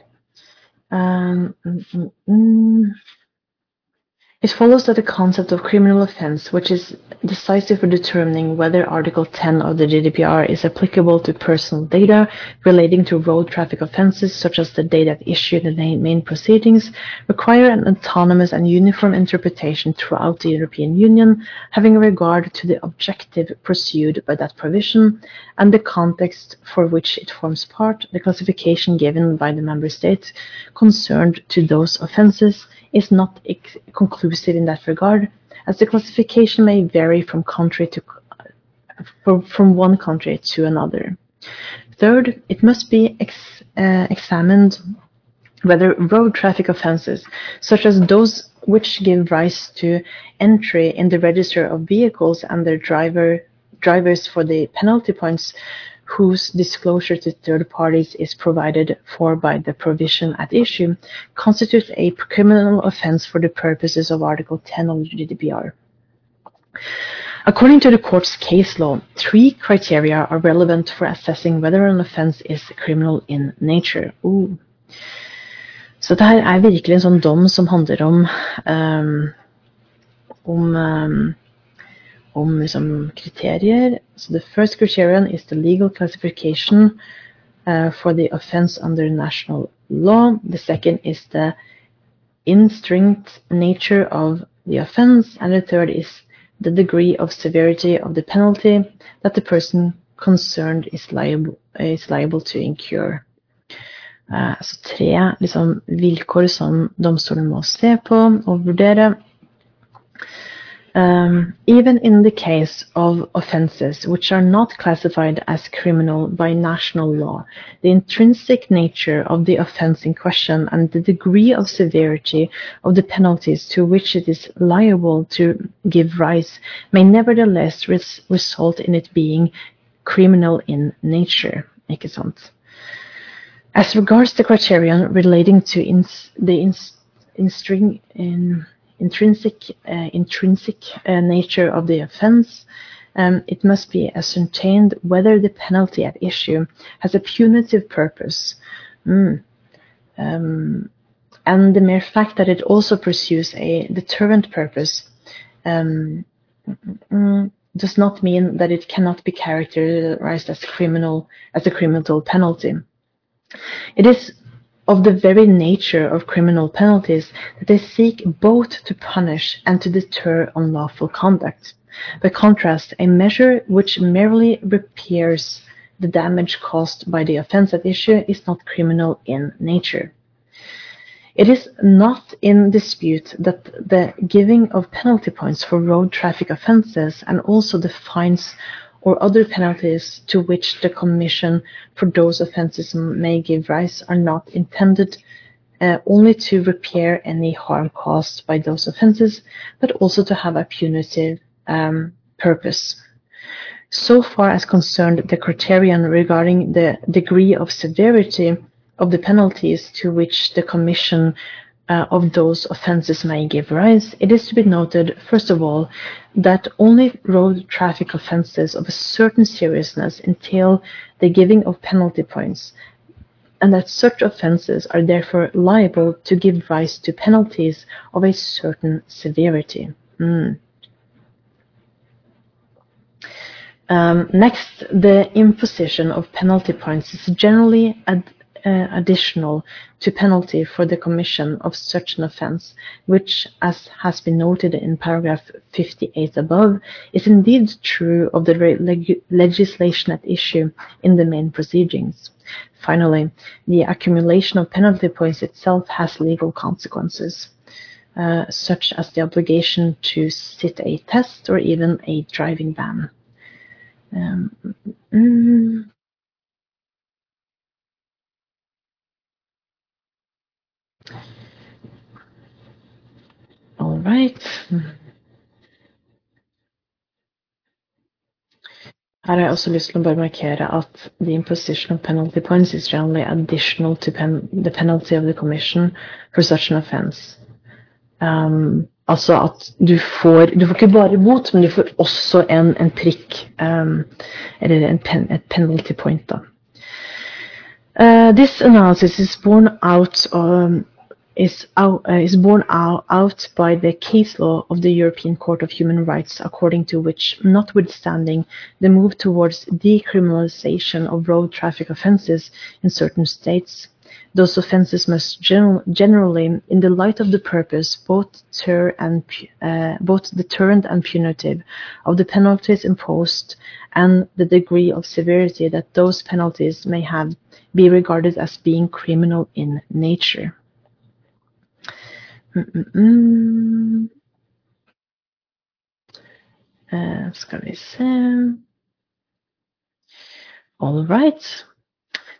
It follows that the concept of criminal offense, which is decisive for determining whether Article 10 of the GDPR is applicable to personal data relating to road traffic offenses, such as the data issued in the main proceedings, require an autonomous and uniform interpretation throughout the European Union, having regard to the objective pursued by that provision and the context for which it forms part, the classification given by the member state concerned to those offenses is not conclusive in that regard, as the classification may vary from country to from one country to another. Third, it must be ex, uh, examined whether road traffic offences, such as those which give rise to entry in the register of vehicles and their driver drivers for the penalty points whose disclosure to third parties is provided for by the provision at issue, constitutes a criminal offense for the purposes of Article 10 of the GDPR. According to the court's case law, three criteria are relevant for assessing whether an offense is criminal in nature. Ooh. Så dette er virkelig en sånn dom som handler om um, om um, om liksom, kriterier. So the first criterion is the legal classification uh, for the offense under national law. The second is the instinct nature of the offense. And the third is the degree of severity of the penalty that the person concerned is liable, is liable to incur. Uh, så tre liksom, vilkår som domstolen må se på og vurdere. Um, even in the case of offences which are not classified as criminal by national law, the intrinsic nature of the offence in question and the degree of severity of the penalties to which it is liable to give rise may nevertheless res result in it being criminal in nature. As regards the criterion relating to ins the ins instring, in intrinsic, uh, intrinsic uh, nature of the offense, um, it must be ascertained whether the penalty at issue has a punitive purpose. Mm. Um, and the mere fact that it also pursues a deterrent purpose um, does not mean that it cannot be characterized as criminal as a criminal penalty. It is of the very nature of criminal penalties that they seek both to punish and to deter unlawful conduct. By contrast, a measure which merely repairs the damage caused by the offense at issue is not criminal in nature. It is not in dispute that the giving of penalty points for road traffic offences and also the fines or other penalties to which the Commission for those offences may give rise are not intended uh, only to repair any harm caused by those offences, but also to have a punitive um, purpose. So far as concerned the criterion regarding the degree of severity of the penalties to which the Commission uh, of those offences may give rise, it is to be noted, first of all, that only road traffic offences of a certain seriousness entail the giving of penalty points, and that such offences are therefore liable to give rise to penalties of a certain severity. Mm. Um, next, the imposition of penalty points is generally ad additional to penalty for the commission of such an offence, which, as has been noted in paragraph 58 above, is indeed true of the leg legislation at issue in the main proceedings. Finally, the accumulation of penalty points itself has legal consequences. Uh, such as the obligation to sit a test or even a driving ban. Um, All right. Her har jeg også lyst til å bare markere at the imposition of penalty points is generally additional to pen the penalty of the commission for such an offense. Um, altså at du får Du får ikke bare bot, men du får også en, en prikk, um, eller en pen, et penalty point, da. Uh, this analysis is born out um, is, out, uh, is borne out, out by the case law of the European Court of Human Rights, according to which, notwithstanding the move towards decriminalization of road traffic offences in certain states, those offences must gen- generally, in the light of the purpose, both, and, uh, both deterrent and punitive, of the penalties imposed and the degree of severity that those penalties may have, be regarded as being criminal in nature. Mm-mm. Uh, ska vi se. All right.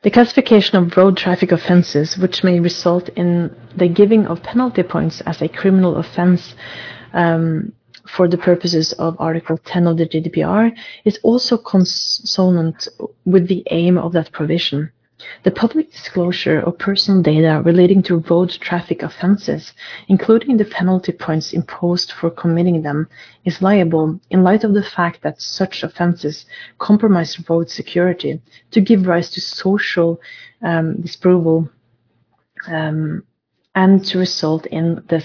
The classification of road traffic offences, which may result in the giving of penalty points as a criminal offence um, for the purposes of Article 10 of the GDPR, is also consonant with the aim of that provision. The public disclosure of personal data relating to road traffic offences, including the penalty points imposed for committing them, is liable in light of the fact that such offences compromise road security to give rise to social um, disapproval um, and to result in the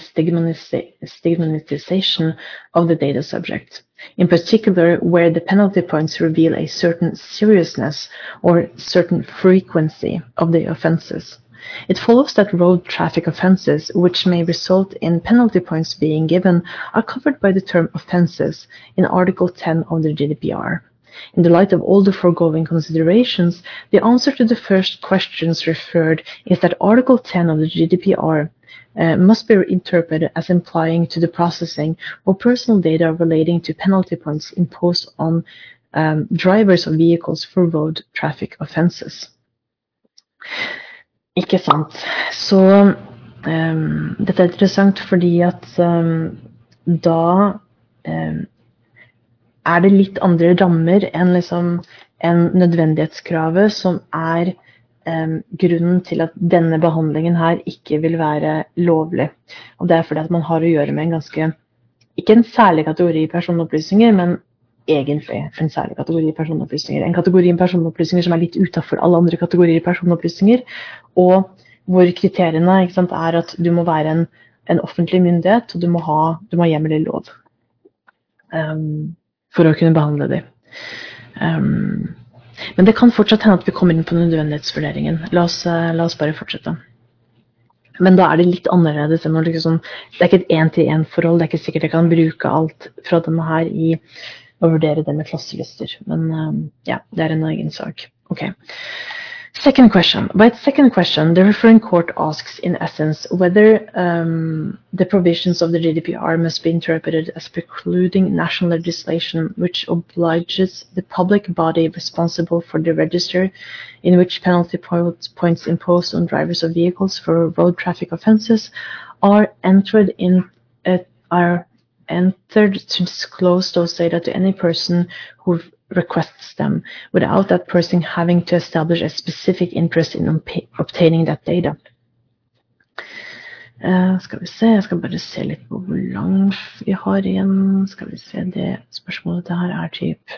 stigmatization of the data subject in particular where the penalty points reveal a certain seriousness or certain frequency of the offences. It follows that road traffic offences, which may result in penalty points being given, are covered by the term offences in Article 10 of the GDPR. In the light of all the foregoing considerations, the answer to the first questions referred is that Article 10 of the GDPR uh, must be interpreted as implying to the processing of personal data relating to penalty points imposed on um, drivers of vehicles for road traffic offenses. Ikke sant. Så um, dette er interessant fordi at um, da um, er det litt andre rammer enn liksom en nødvendighetskravet som er um, grunnen til at denne behandlingen her ikke vil være lovlig. Og det er fordi at man har å gjøre med en ganske ikke en særlig kategori personopplysninger, men egentlig en særlig kategori personopplysninger. En kategori personopplysninger som er litt utafor alle andre kategorier personopplysninger, og hvor kriteriene sant, er at du må være en, en, offentlig myndighet, og du må ha, du må ha hjemmel i lov um, for å kunne behandle dem. Um, men det kan fortsatt hende at vi kommer inn på nødvendighetsvurderingen. La oss, uh, la oss bare fortsette. Men da er det litt annerledes. Liksom, det er ikke et én-til-én-forhold. Det er ikke sikkert jeg kan bruke alt fra denne her i å vurdere det med klasselister. Men um, ja, det er en egen sak. Ok. Second question. By second question, the referring court asks, in essence, whether um, the provisions of the GDPR must be interpreted as precluding national legislation which obliges the public body responsible for the register in which penalty points imposed on drivers of vehicles for road traffic offences are entered in uh, are entered to disclose those data to any person who requests them without that person having to establish a specific interest in obtaining that data. Uh, skal vi se, jeg skal bare se litt på hvor langt vi har igjen. Skal vi se, det spørsmålet det her er typ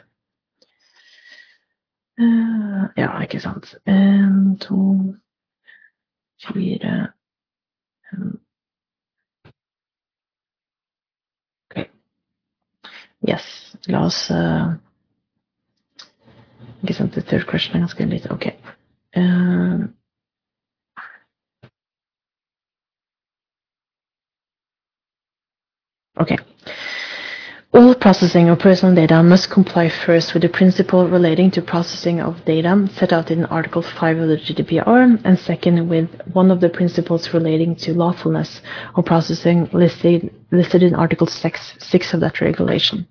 uh, Ja, ikke sant. En, to, fire fem. Yes, la oss uh, Ikke sant, the third question er ganske lite. Ok. Uh, okay. All processing of personal data must comply first with the principle relating to processing of data set out in Article 5 of the GDPR, and second with one of the principles relating to lawfulness of processing listed, listed in Article 6, 6 of that regulation.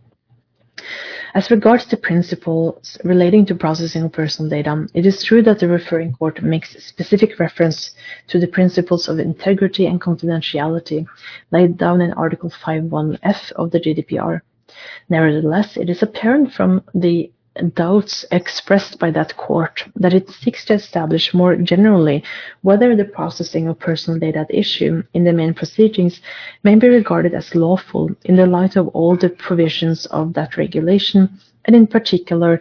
As regards the principles relating to processing of personal data, it is true that the referring court makes specific reference to the principles of integrity and confidentiality laid down in Article 5.1f of the GDPR. Nevertheless, it is apparent from the doubts expressed by that court that it seeks to establish more generally whether the processing of personal data at issue in the main proceedings may be regarded as lawful in the light of all the provisions of that regulation, and in particular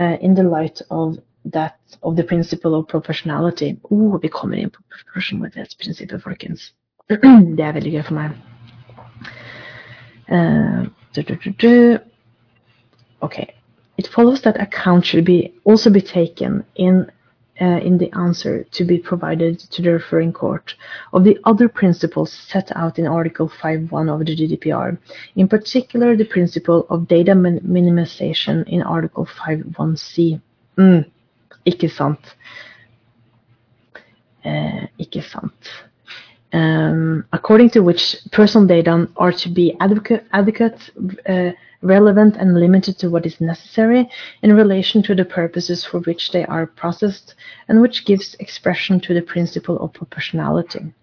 uh, in the light of that of the principle of proportionality. Oh, vi kommer inn på proporsjonalitetsprinsippet, folkens. det er veldig gøy for meg. Uh, du, du, du, okay. It follows that account should be also be taken in uh, in the answer to be provided to the referring court of the other principles set out in Article 5.1 of the GDPR, in particular the principle of data min minimization in Article 5.1c. Mm, ikke sant. Uh, ikke sant. Um, according to which personal data are to be adequate, adequate uh, relevant and limited to what is necessary in relation to the purposes for which they are processed, and which gives expression to the principle of proportionality.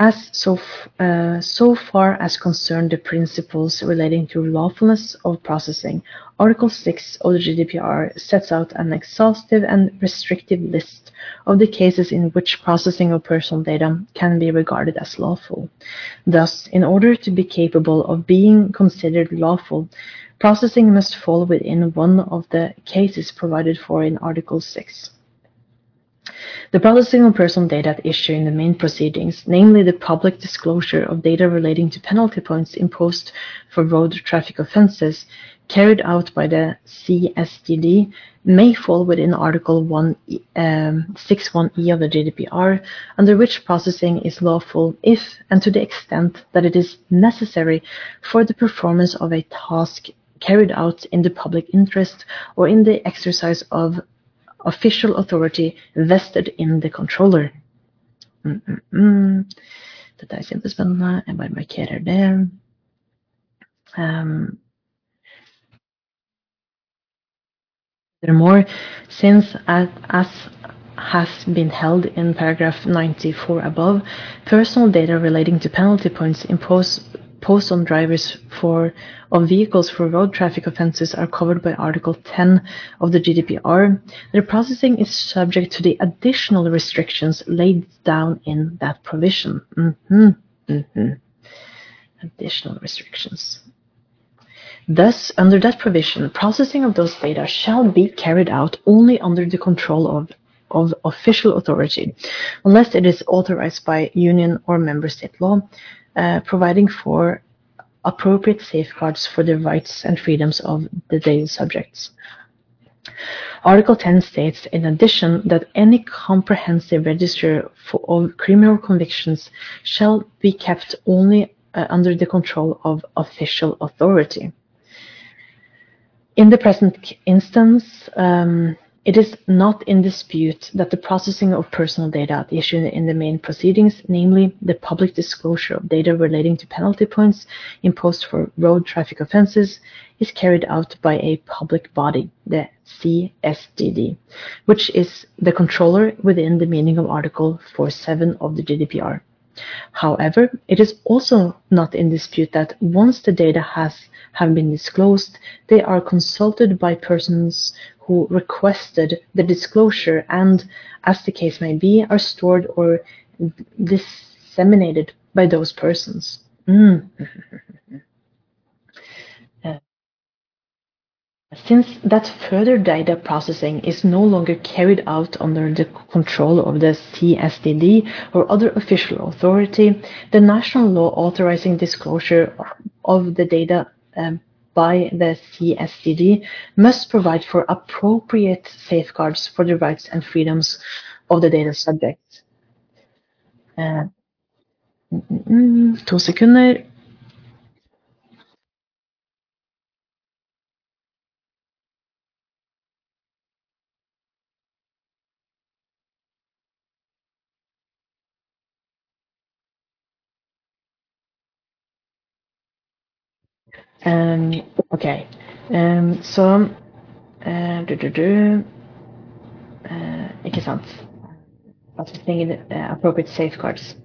As so, uh, so far as concerned the principles relating to lawfulness of processing, Article 6 of the GDPR sets out an exhaustive and restrictive list of the cases in which processing of personal data can be regarded as lawful. Thus, in order to be capable of being considered lawful, processing must fall within one of the cases provided for in Article 6. The processing of personal data at issue in the main proceedings, namely the public disclosure of data relating to penalty points imposed for road traffic offences, carried out by the CSDD may fall within Article 1, um, 6.1e of the GDPR, under which processing is lawful if and to the extent that it is necessary for the performance of a task carried out in the public interest or in the exercise of official authority vested in the controller. Mm -mm -mm. Dette er kjempespennende. Jeg bare markerer det. Um, Furthermore, since as, as has been held in paragraph 94 above, personal data relating to penalty points imposed post on drivers for of vehicles for road traffic offences are covered by Article 10 of the GDPR, their processing is subject to the additional restrictions laid down in that provision. Mm-hmm. Mm-hmm. Additional restrictions. Thus, under that provision, processing of those data shall be carried out only under the control of, of official authority, unless it is authorized by union or member state law, uh, providing for appropriate safeguards for the rights and freedoms of the data subjects. Article 10 states, in addition, that any comprehensive register for, of criminal convictions shall be kept only uh, under the control of official authority. In the present instance, um, it is not in dispute that the processing of personal data at issue in the main proceedings, namely the public disclosure of data relating to penalty points imposed for road traffic offences, is carried out by a public body, the CSDD, which is the controller within the meaning of Article 47 of the GDPR. However, it is also not in dispute that once the data has have been disclosed, they are consulted by persons who requested the disclosure and, as the case may be, are stored or disseminated by those persons. Mm. Since that further data processing is no longer carried out under the control of the CSDD or other official authority, the national law authorizing disclosure of the data um, by the CSDD must provide for appropriate safeguards for the rights and freedoms of the data subjects. Uh, mm, mm, mm, to sekunder. Um, ok, um, så uh, du, du, du, uh, Ikke sant? Assisting uh, appropriate safeguards.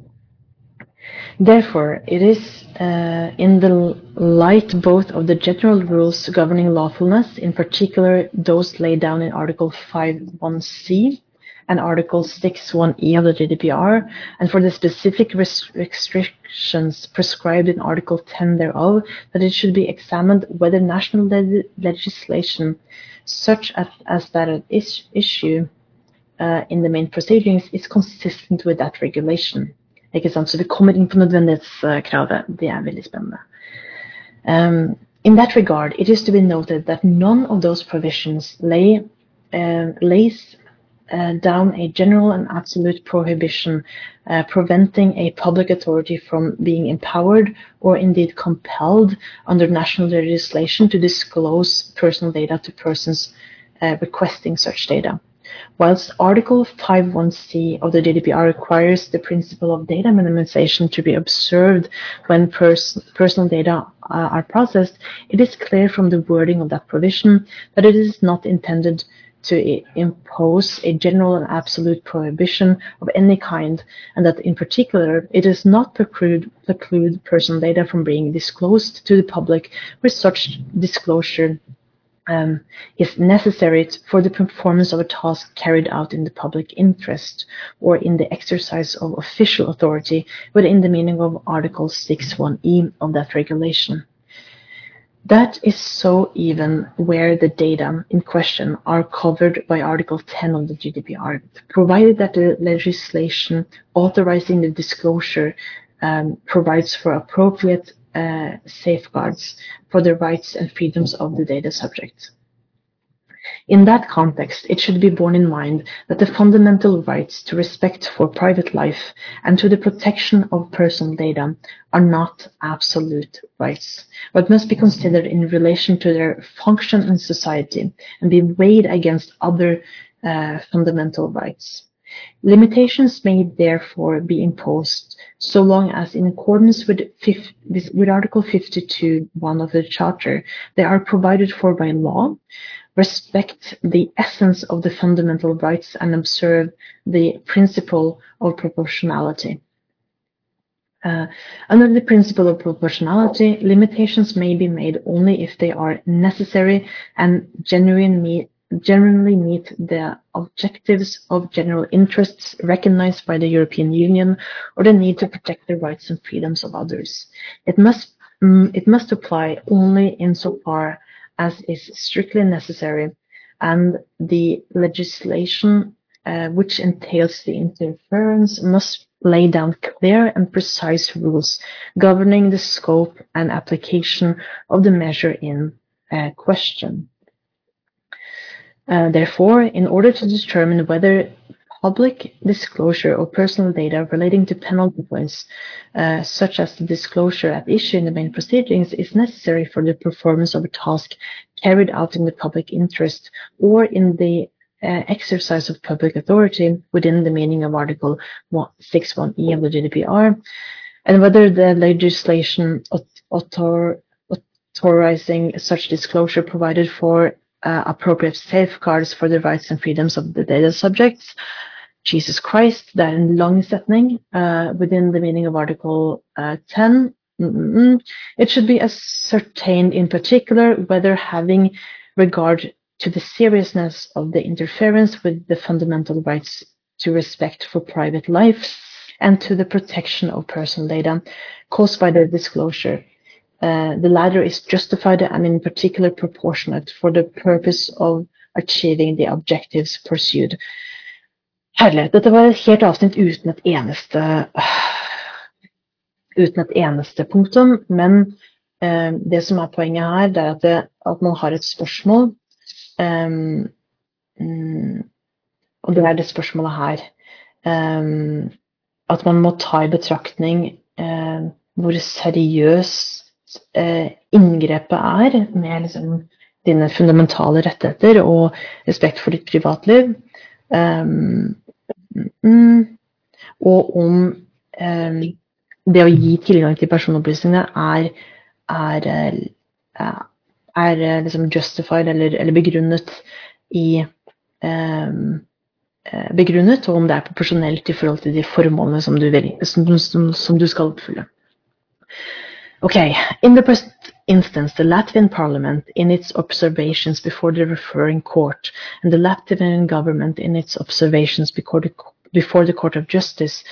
Therefore, it is uh, in the light both of the general rules governing lawfulness, in particular those laid down in Article 5.1c, and Article 6.1e of the GDPR, and for the specific restrictions prescribed in Article 10 thereof, that it should be examined whether national le legislation, such as, as that at is issue uh, in the main proceedings, is consistent with that regulation. Ikke sant? Så vi kommer inn på nødvendighetskravet. Det er veldig spennende. Um, in that regard, it is to be noted that none of those provisions lay, uh, lays uh, down a general and absolute prohibition uh, preventing a public authority from being empowered or indeed compelled under national legislation to disclose personal data to persons uh, requesting such data. Whilst Article 5.1c of the GDPR requires the principle of data minimization to be observed when pers personal data uh, are processed, it is clear from the wording of that provision that it is not intended to impose a general and absolute prohibition of any kind, and that in particular it does not preclude, preclude personal data from being disclosed to the public where such disclosure um, is necessary for the performance of a task carried out in the public interest or in the exercise of official authority within the meaning of Article 6.1e of that regulation. That is so even where the data in question are covered by Article 10 of the GDPR, provided that the legislation authorizing the disclosure um, provides for appropriate uh, safeguards for the rights and freedoms of the data subject. In that context, it should be borne in mind that the fundamental rights to respect for private life and to the protection of personal data are not absolute rights, but must be considered in relation to their function in society and be weighed against other uh, fundamental rights. Limitations may therefore be imposed so long as in accordance with, with Article 52.1 of the Charter, they are provided for by law, respect the essence of the fundamental rights and observe the principle of proportionality. Uh, under the principle of proportionality, limitations may be made only if they are necessary and genuine generally meet the objectives of general interests recognized by the European Union or the need to protect the rights and freedoms of others. It must, um, it must apply only insofar as is strictly necessary and the legislation uh, which entails the interference must lay down clear and precise rules governing the scope and application of the measure in uh, question. Uh, therefore, in order to determine whether public disclosure of personal data relating to penalty points, uh, such as the disclosure at issue in the main proceedings, is necessary for the performance of a task carried out in the public interest or in the uh, exercise of public authority within the meaning of Article 61E of the GDPR, and whether the legislation author authorizing such disclosure provided for uh, appropriate safeguards for the rights and freedoms of the data subjects. Jesus Christ, det er en lang setning uh, within the meaning of Article uh, 10. Mm-mm. It should be ascertained in particular whether having regard to the seriousness of the interference with the fundamental rights to respect for private life and to the protection of personal data caused by the disclosure. Uh, the latter is justified and in particular proportionate for the purpose of achieving the objectives pursued. Herlighet. Dette var et helt avsnitt uten et eneste uten et eneste punktum, men eh, det som er poenget her, det er at, det, at man har et spørsmål Um, og det er det spørsmålet her. Um, at man må ta i betraktning uh, hvor seriøst uh, inngrepet er med liksom, dine fundamentale rettigheter og respekt for ditt privatliv. Um, og om det å gi tilgang til personopplysningene er, er, er er eh, liksom justified eller, eller begrunnet i eh, begrunnet, og om det er proporsjonelt i forhold til de formålene som du, vil, som, som, som du skal oppfylle. Ok, in the instance, the Latvian parliament, in its observations before the referring court, and the Latvian government, in its observations before the, before the Court of Justice,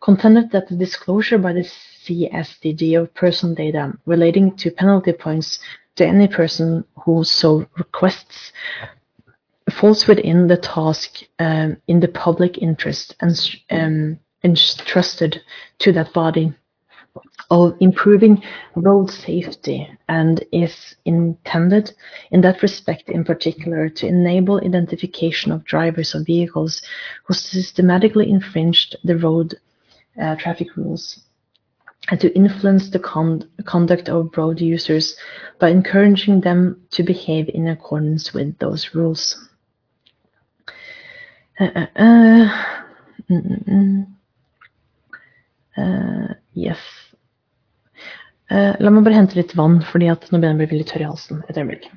contended that the disclosure by the CSDD of personal data relating to penalty points to any person who so requests falls within the task um, in the public interest and um, entrusted to that body of improving road safety and is intended in that respect in particular to enable identification of drivers of vehicles who systematically infringed the road uh, traffic rules and to influence the con conduct of road users by encouraging them to behave in accordance with those rules. Uh, uh, uh, mm, mm, yes. la meg bare hente litt vann, fordi at nå begynner jeg å bli litt tørr i halsen. Et øyeblikk.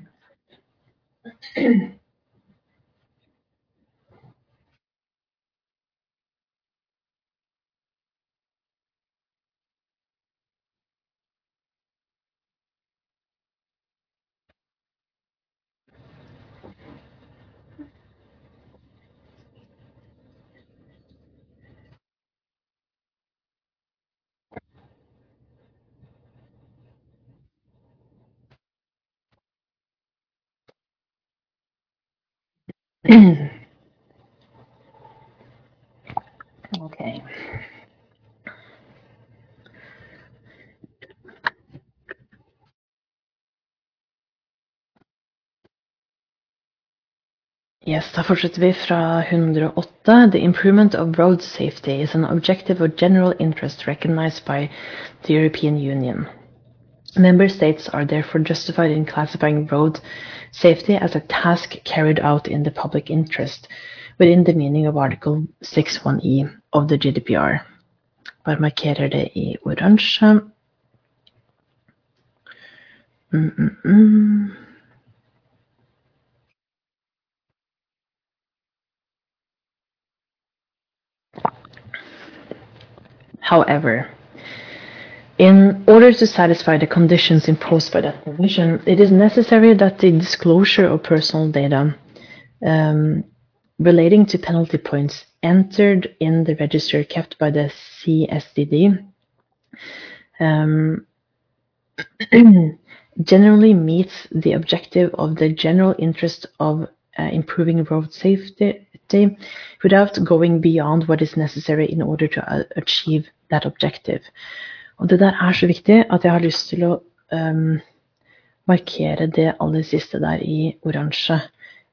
okay. Yes, da fortsetter vi fra 108. The improvement of road safety is an objective of general interest recognized by the European Union. Member states are therefore justified in classifying road safety as a task carried out in the public interest within the meaning of Article 6.1e of the GDPR. Bare markerer det i oransje. Mm -mm -mm. However, In order to satisfy the conditions imposed by that provision, it is necessary that the disclosure of personal data um, relating to penalty points entered in the register kept by the CSDD um, generally meets the objective of the general interest of uh, improving road safety without going beyond what is necessary in order to uh, achieve that objective. Og det der er så viktig at jeg har lyst til å um, markere det aller siste der i oransje.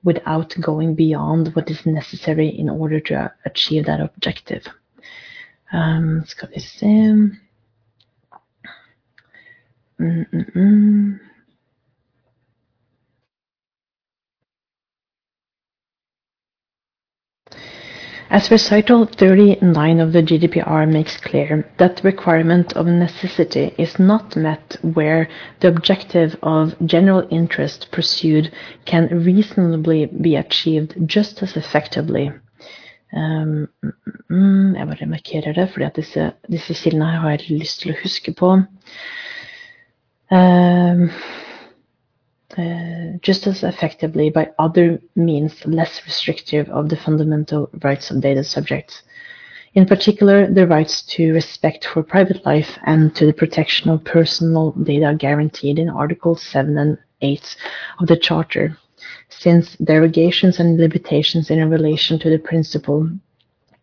Without going beyond what is necessary in order to achieve that objective. Um, skal vi se mm -mm. mm. As recital 39 of the GDPR makes clear, that requirement of necessity is not met where the objective of general interest pursued can reasonably be achieved just as effectively. Um, mm, jeg bare markerer det, fordi at disse, disse kildene har jeg lyst til å huske på. Um, uh, just as effectively by other means less restrictive of the fundamental rights of data subjects. In particular, the rights to respect for private life and to the protection of personal data guaranteed in Articles 7 and 8 of the Charter, since derogations and limitations in relation to the principle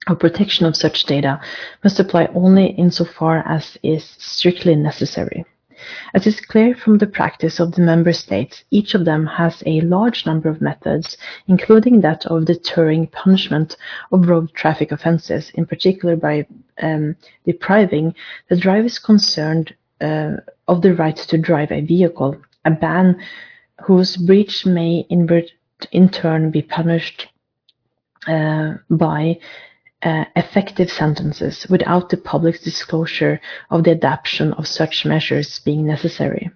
of protection of such data must apply only insofar as is strictly necessary. As is clear from the practice of the member states, each of them has a large number of methods, including that of deterring punishment of road traffic offences, in particular by um, depriving the drivers concerned uh, of the right to drive a vehicle, a ban whose breach may in, in turn be punished uh, by uh, effective sentences without the public disclosure of the adoption of such measures being necessary.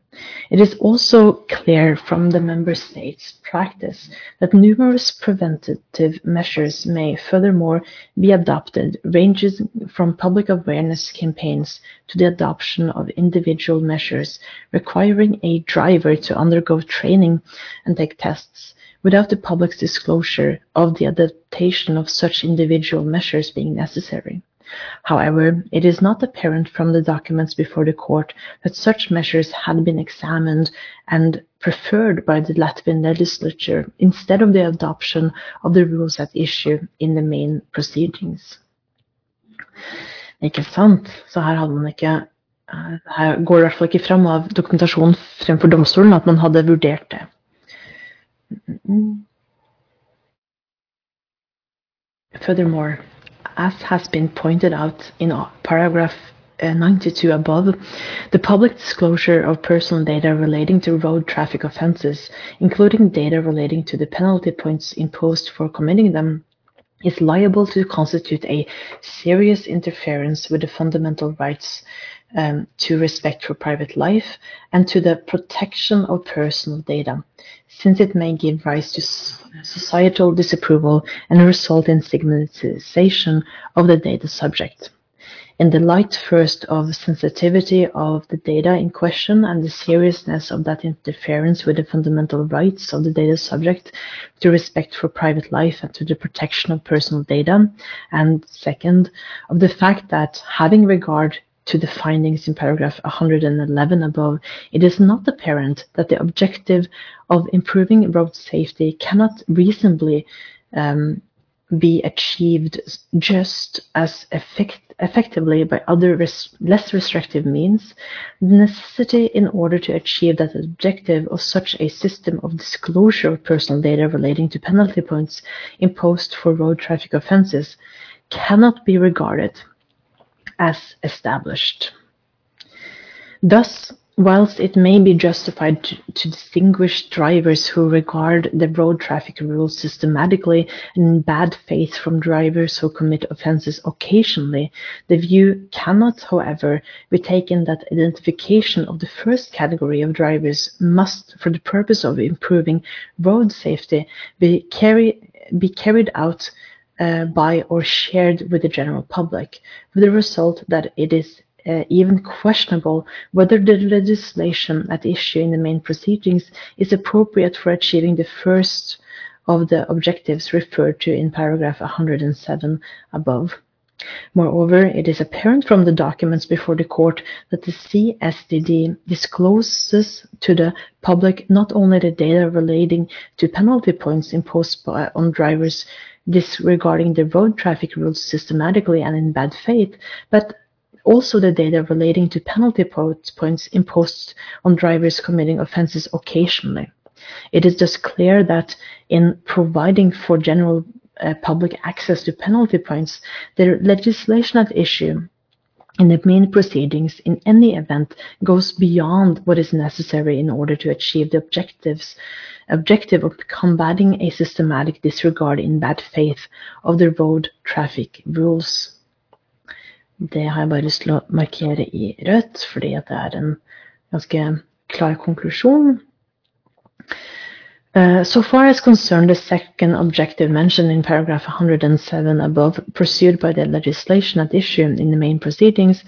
It is also clear from the member states' practice that numerous preventative measures may furthermore be adopted, ranging from public awareness campaigns to the adoption of individual measures requiring a driver to undergo training and take tests without the public's disclosure of the adaptation of such individual measures being necessary. However, it is not apparent from the documents before the court that such measures had been examined and preferred by the Latvian legislature instead of the adoption of the rules at issue in the main proceedings. Ikke sant? Så her hadde man ikke eh, Her går det i hvert fall ikke fram av dokumentasjonen fremfor domstolen at man hadde vurdert det. Furthermore, as has been pointed out in paragraph uh, 92 above, the public disclosure of personal data relating to road traffic offenses, including data relating to the penalty points imposed for committing them, is liable to constitute a serious interference with the fundamental rights um, to respect for private life and to the protection of personal data, since it may give rise to societal disapproval and result in stigmatization of the data subject. In the light first of the sensitivity of the data in question and the seriousness of that interference with the fundamental rights of the data subject to respect for private life and to the protection of personal data, and second, of the fact that having regard to the findings in paragraph 111 above, it is not apparent that the objective of improving road safety cannot reasonably um, be achieved just as effect effectively by other res less restrictive means, the necessity in order to achieve that objective of such a system of disclosure of personal data relating to penalty points imposed for road traffic offences cannot be regarded as established. Thus, whilst it may be justified to, to, distinguish drivers who regard the road traffic rules systematically and in bad faith from drivers who commit offences occasionally, the view cannot, however, be taken that identification of the first category of drivers must, for the purpose of improving road safety, be, carry, be carried out uh, by or shared with the general public, with the result that it is uh, even questionable whether the legislation at issue in the main proceedings is appropriate for achieving the first of the objectives referred to in paragraph 107 above. Moreover, it is apparent from the documents before the court that the CSDD discloses to the public not only the data relating to penalty points imposed by, on drivers disregarding the road traffic rules systematically and in bad faith, but also the data relating to penalty points imposed on drivers committing offenses occasionally. It is thus clear that in providing for general uh, public access to penalty points, the legislation at issue in the main proceedings in any event goes beyond what is necessary in order to achieve the objectives objective of combating a systematic disregard in bad faith of the road traffic rules. Det har jeg bare lyst til å markere i rødt, fordi det er en ganske klar konklusjon. Uh, so far as concerned the second objective mentioned in paragraph 107 above, pursued by the legislation at issue in the main proceedings,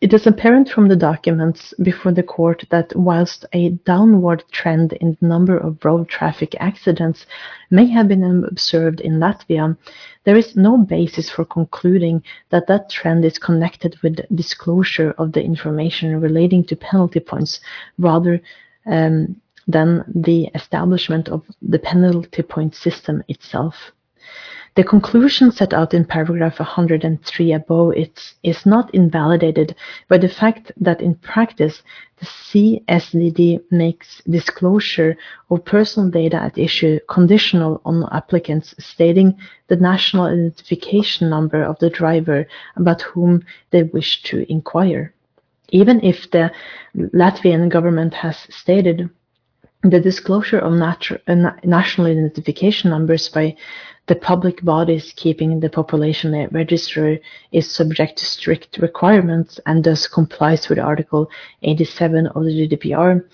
it is apparent from the documents before the court that whilst a downward trend in the number of road traffic accidents may have been observed in Latvia, there is no basis for concluding that that trend is connected with disclosure of the information relating to penalty points, rather um, than the establishment of the penalty point system itself. The conclusion set out in paragraph 103 above is not invalidated by the fact that in practice the CSDD makes disclosure of personal data at issue conditional on applicants stating the national identification number of the driver about whom they wish to inquire. Even if the Latvian government has stated the disclosure of uh, national identification numbers by the public bodies keeping the population register is subject to strict requirements and thus complies with Article 87 of the GDPR.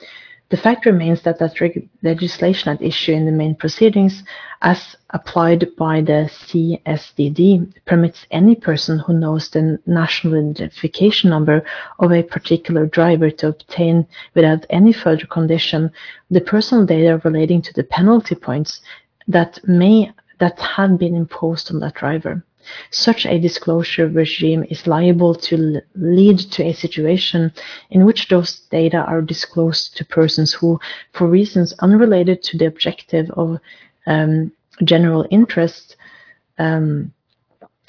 The fact remains that that legislation at issue in the main proceedings, as applied by the CSDD, permits any person who knows the national identification number of a particular driver to obtain, without any further condition, the personal data relating to the penalty points that may that had been imposed on that driver. Such a disclosure regime is liable to lead to a situation in which those data are disclosed to persons who, for reasons unrelated to the objective of um, general interest um,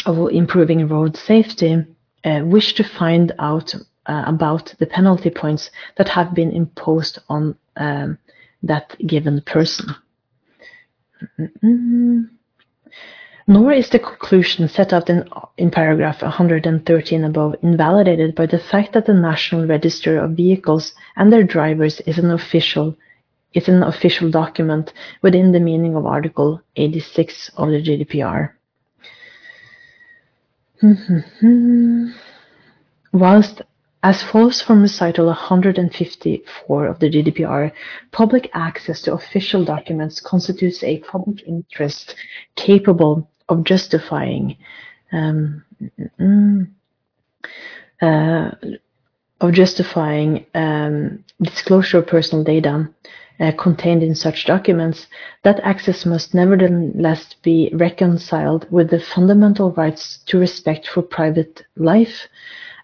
of improving road safety, uh, wish to find out uh, about the penalty points that have been imposed on um, that given person. Mm. Nor is the conclusion set out in, in paragraph 113 above invalidated by the fact that the National Register of Vehicles and their drivers is an official is an official document within the meaning of Article 86 of the GDPR. Mm-hmm. Whilst as follows from recital 154 of the GDPR, public access to official documents constitutes a public interest capable of justifying um, uh, of justifying um, disclosure of personal data uh, contained in such documents, that access must nevertheless be reconciled with the fundamental rights to respect for private life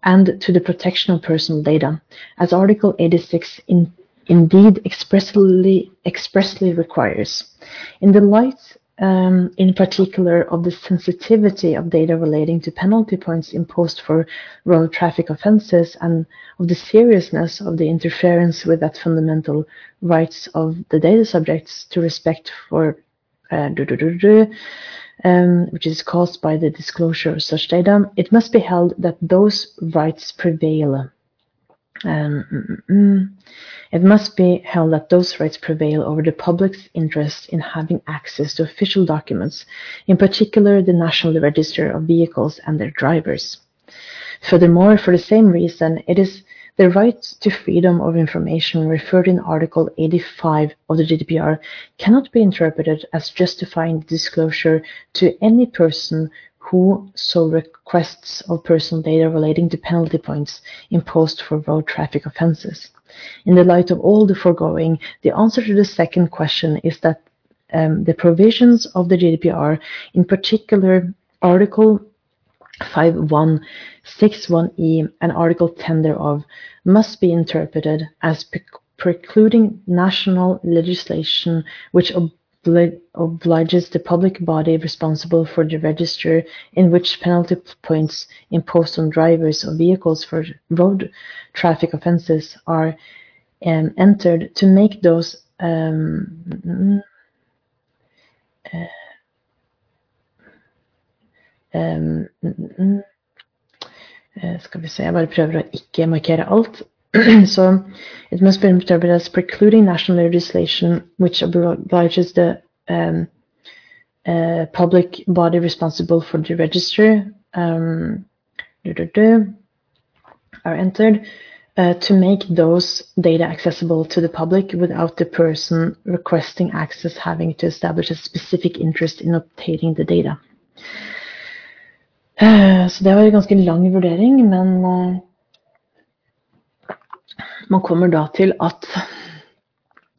and to the protection of personal data, as Article 86 in, indeed expressly, expressly requires. In the light um, in particular of the sensitivity of data relating to penalty points imposed for road traffic offences and of the seriousness of the interference with that fundamental rights of the data subjects to respect for uh, um, which is caused by the disclosure of such data, it must be held that those rights prevail. Um, mm, mm, mm. It must be held that those rights prevail over the public's interest in having access to official documents, in particular the National Register of Vehicles and their drivers. Furthermore, for the same reason, it is the right to freedom of information referred in Article 85 of the GDPR cannot be interpreted as justifying the disclosure to any person who so requests of personal data relating to penalty points imposed for road traffic offences. In the light of all the foregoing, the answer to the second question is that um, the provisions of the GDPR, in particular Article 5161E and Article 10 thereof, must be interpreted as pre precluding national legislation which obliges the public body responsible for the register in which penalty points imposed on drivers of vehicles for road traffic offences are um, entered to make those um, uh, um, Skal vi se, jeg bare prøver å ikke markere alt. so it must be interpreted as precluding national legislation which obliges the um, uh, public body responsible for the register um, are entered uh, to make those data accessible to the public without the person requesting access having to establish a specific interest in obtaining the data. Uh, så det var en ganske lang vurdering, men uh, man kommer da til at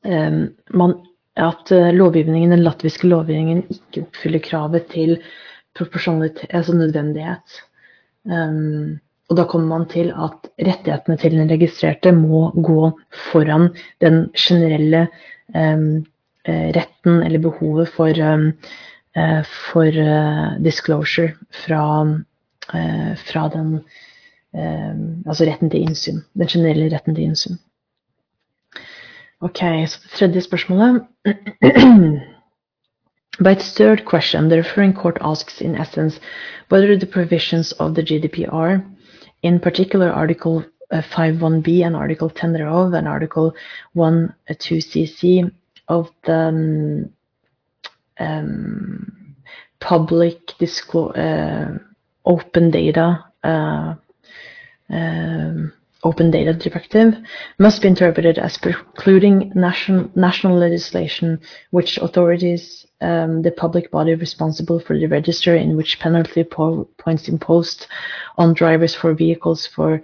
um, man at lovgivningen, den latviske lovgivningen ikke oppfyller kravet til proporsjonalitet, altså nødvendighet. Um, og da kommer man til at rettighetene til den registrerte må gå foran den generelle um, retten eller behovet for, um, uh, for uh, disclosure fra, uh, fra den Altså retten til innsyn. Den generelle retten til innsyn. Ok, så det tredje spørsmålet By its third question, the referring court asks in essence whether the provisions of the GDPR in particular Article uh, 5.1b and Article 10 thereof and Article 1.2cc of the um, um, public uh, open data uh, um, Open Data Directive must be interpreted as precluding national, national legislation which authorities um, the public body responsible for the register in which penalty po points imposed on drivers for vehicles for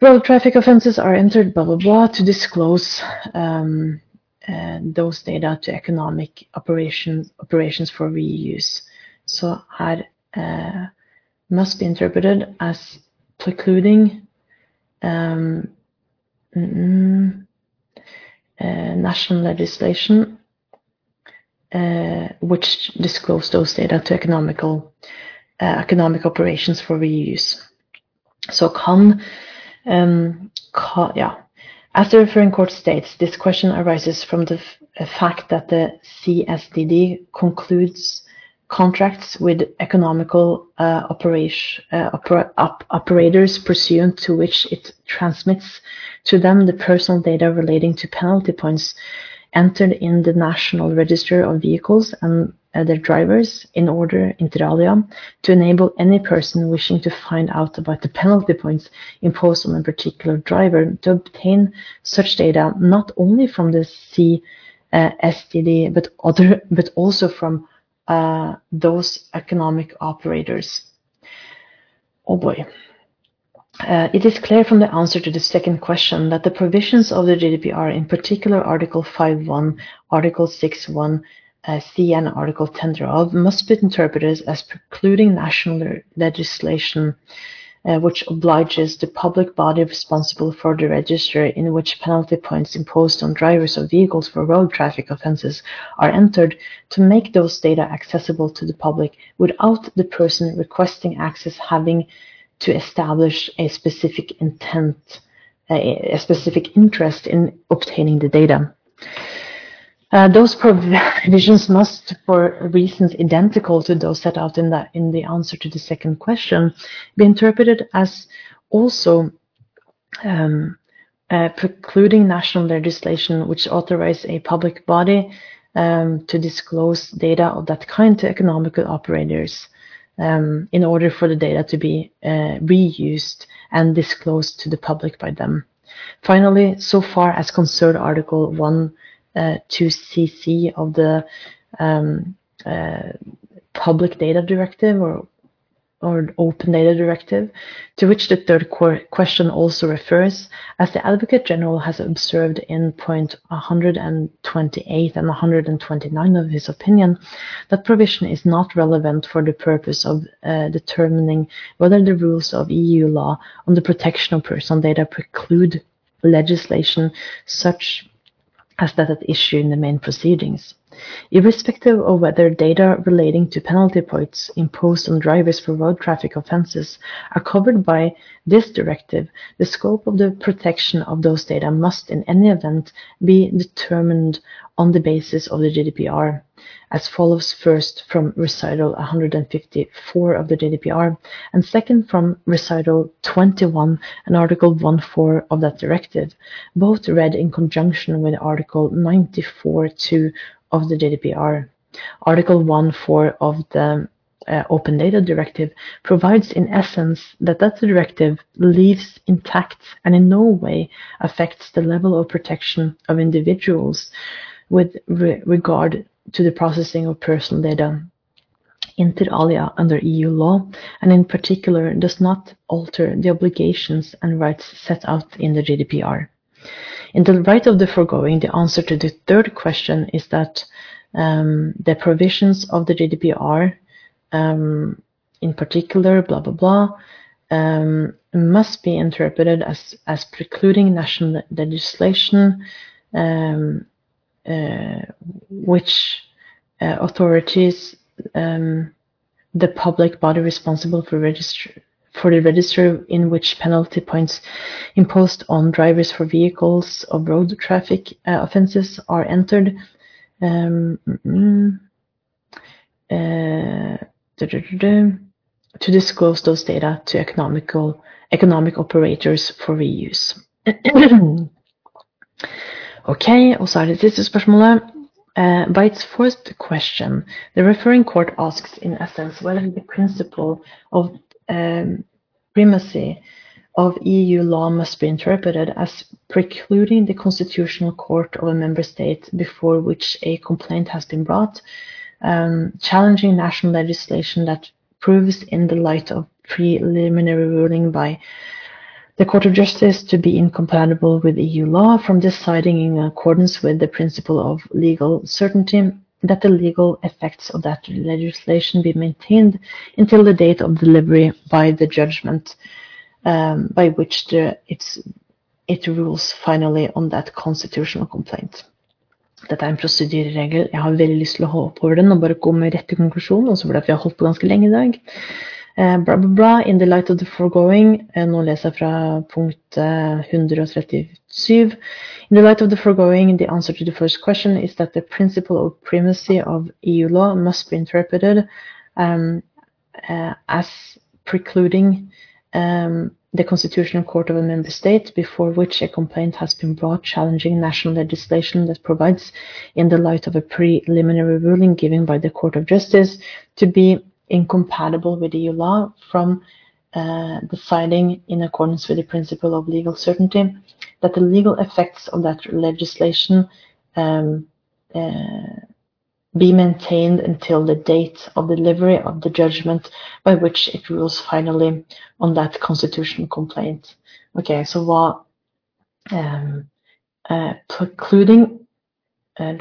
road traffic offenses are entered, blah, blah, blah, to disclose um, uh, those data to economic operations, operations for reuse. So her uh, must be interpreted as precluding um, mm, uh, national legislation uh, which disclose those data to economical uh, economic operations for reuse. So kan, um, kan yeah. As the referring court states, this question arises from the fact that the CSDD concludes contracts with economical uh, operation, uh, oper op operators pursuant to which it transmits to them the personal data relating to penalty points entered in the National Register of Vehicles and uh, their drivers in order, inter alia, to enable any person wishing to find out about the penalty points imposed on a particular driver to obtain such data not only from the CSDD but other, but also from uh, those economic operators. Oh boy. Uh, it is clear from the answer to the second question that the provisions of the GDPR, in particular Article 5.1, Article 6.1, uh, C, and Article 10 thereof, must be interpreted as precluding national legislation Uh, which obliges the public body responsible for the register in which penalty points imposed on drivers of vehicles for road traffic offences are entered to make those data accessible to the public without the person requesting access having to establish a specific intent, a, a specific interest in obtaining the data. Uh, those provisions must, for reasons identical to those set out in the, in the answer to the second question, be interpreted as also um, uh, precluding national legislation which authorize a public body um, to disclose data of that kind to economical operators um, in order for the data to be uh, reused and disclosed to the public by them. Finally, so far as concerned Article 1 uh, 2cc of the um, uh, Public Data Directive or or Open Data Directive, to which the third question also refers, as the Advocate General has observed in point 128 and 129 of his opinion, that provision is not relevant for the purpose of uh, determining whether the rules of EU law on the protection of personal data preclude legislation such as that at issue in the main proceedings. Irrespective of whether data relating to penalty points imposed on drivers for road traffic offences are covered by this directive, the scope of the protection of those data must in any event be determined on the basis of the GDPR as follows. First from recital 154 of the GDPR, and second from recital 21 and article 1.4 of that directive, both read in conjunction with article 94.2 of the GDPR. Article 1.4 of the uh, Open Data Directive provides in essence that that directive leaves intact and in no way affects the level of protection of individuals with re regard to the processing of personal data inter alia under EU law, and in particular does not alter the obligations and rights set out in the GDPR. In the right of the foregoing, the answer to the third question is that um, the provisions of the GDPR, um, in particular, blah blah blah, um, must be interpreted as as precluding national legislation um, uh, which uh, authorities, um, the public body responsible for register for the register in which penalty points imposed on drivers for vehicles of road traffic uh, offences are entered. Um, mm, uh, to disclose those data to economical economic operators for reuse. Ok, og så er spørsmålet. Uh, by its fourth question, the referring court asks, in essence, whether the principle of um, primacy of EU law must be interpreted as precluding the constitutional court of a member state before which a complaint has been brought, um, challenging national legislation that proves, in the light of preliminary ruling by the Court of Justice to be incompatible with EU law from deciding in accordance with the principle of legal certainty that the legal effects of that legislation be maintained until the date of delivery by the judgment um, by which the, it rules finally on that constitutional complaint. Dette er en prosedyreregel. Jeg har veldig lyst til å hoppe over den og bare gå med rett til konklusjonen, også fordi vi har holdt på ganske lenge i dag. Bla, bla, bla. In the light of the foregoing Nå leser jeg fra punkt 137. In the light of the foregoing, the answer to the first question is that the principle of primacy of EU law must be interpreted um, uh, as precluding um, the Constitutional Court of a member state before which a complaint has been brought challenging national legislation that provides, in the light of a preliminary ruling given by the Court of Justice, to be incompatible with EU law from uh, deciding in accordance with the principle of legal certainty that the legal effects of that legislation um, uh, be maintained until the date of delivery of the judgment by which it rules finally on that constitutional complaint. Okay, so what um, uh, precluding uh,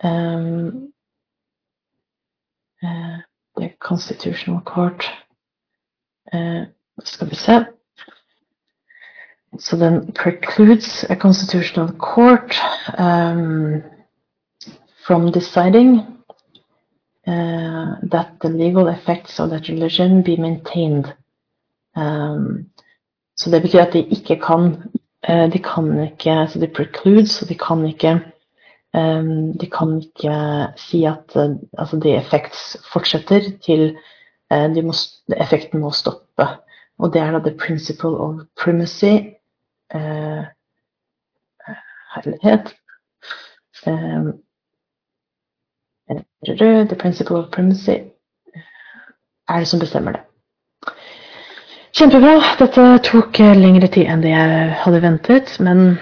um, the Constitutional Court. Uh, skal vi se. So then precludes a constitutional court um, from deciding uh, that the legal effects of that religion be maintained. Um, så det betyr at de ikke kan De kan ikke Så de precludes, og de kan ikke Um, de kan ikke si at uh, altså de effects fortsetter til uh, må, effekten må stoppe. Og det er da the principle of primacy uh, Herlighet. Um, the principle of primacy er det som bestemmer det. Kjempebra. Dette tok lengre tid enn det jeg hadde ventet, men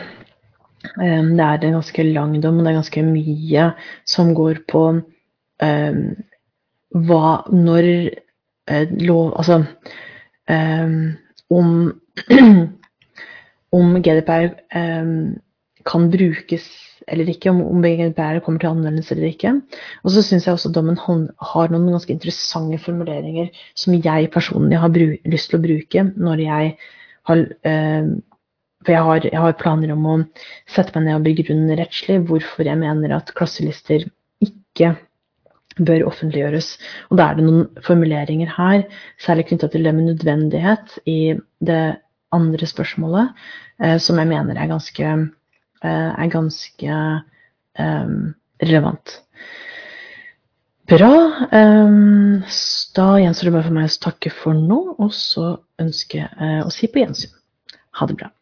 det er en ganske lang dom, og det er ganske mye som går på um, hva Når lov Altså om om GDPR kan brukes eller ikke, om, om GDPR kommer til anvendelse eller ikke. Og så syns jeg også dommen har noen ganske interessante formuleringer som jeg personlig har lyst til å bruke når jeg har eh, For jeg har, jeg har, planer om å sette meg ned og begrunne rettslig hvorfor jeg mener at klasselister ikke bør offentliggjøres. Og da er det noen formuleringer her, særlig knytta til det med nødvendighet i det andre spørsmålet, eh, som jeg mener er ganske Eh, er ganske eh, relevant. Bra. Um, da gjenstår det bare for meg å takke for nå, og så ønske jeg å si på gjensyn. Ha det bra.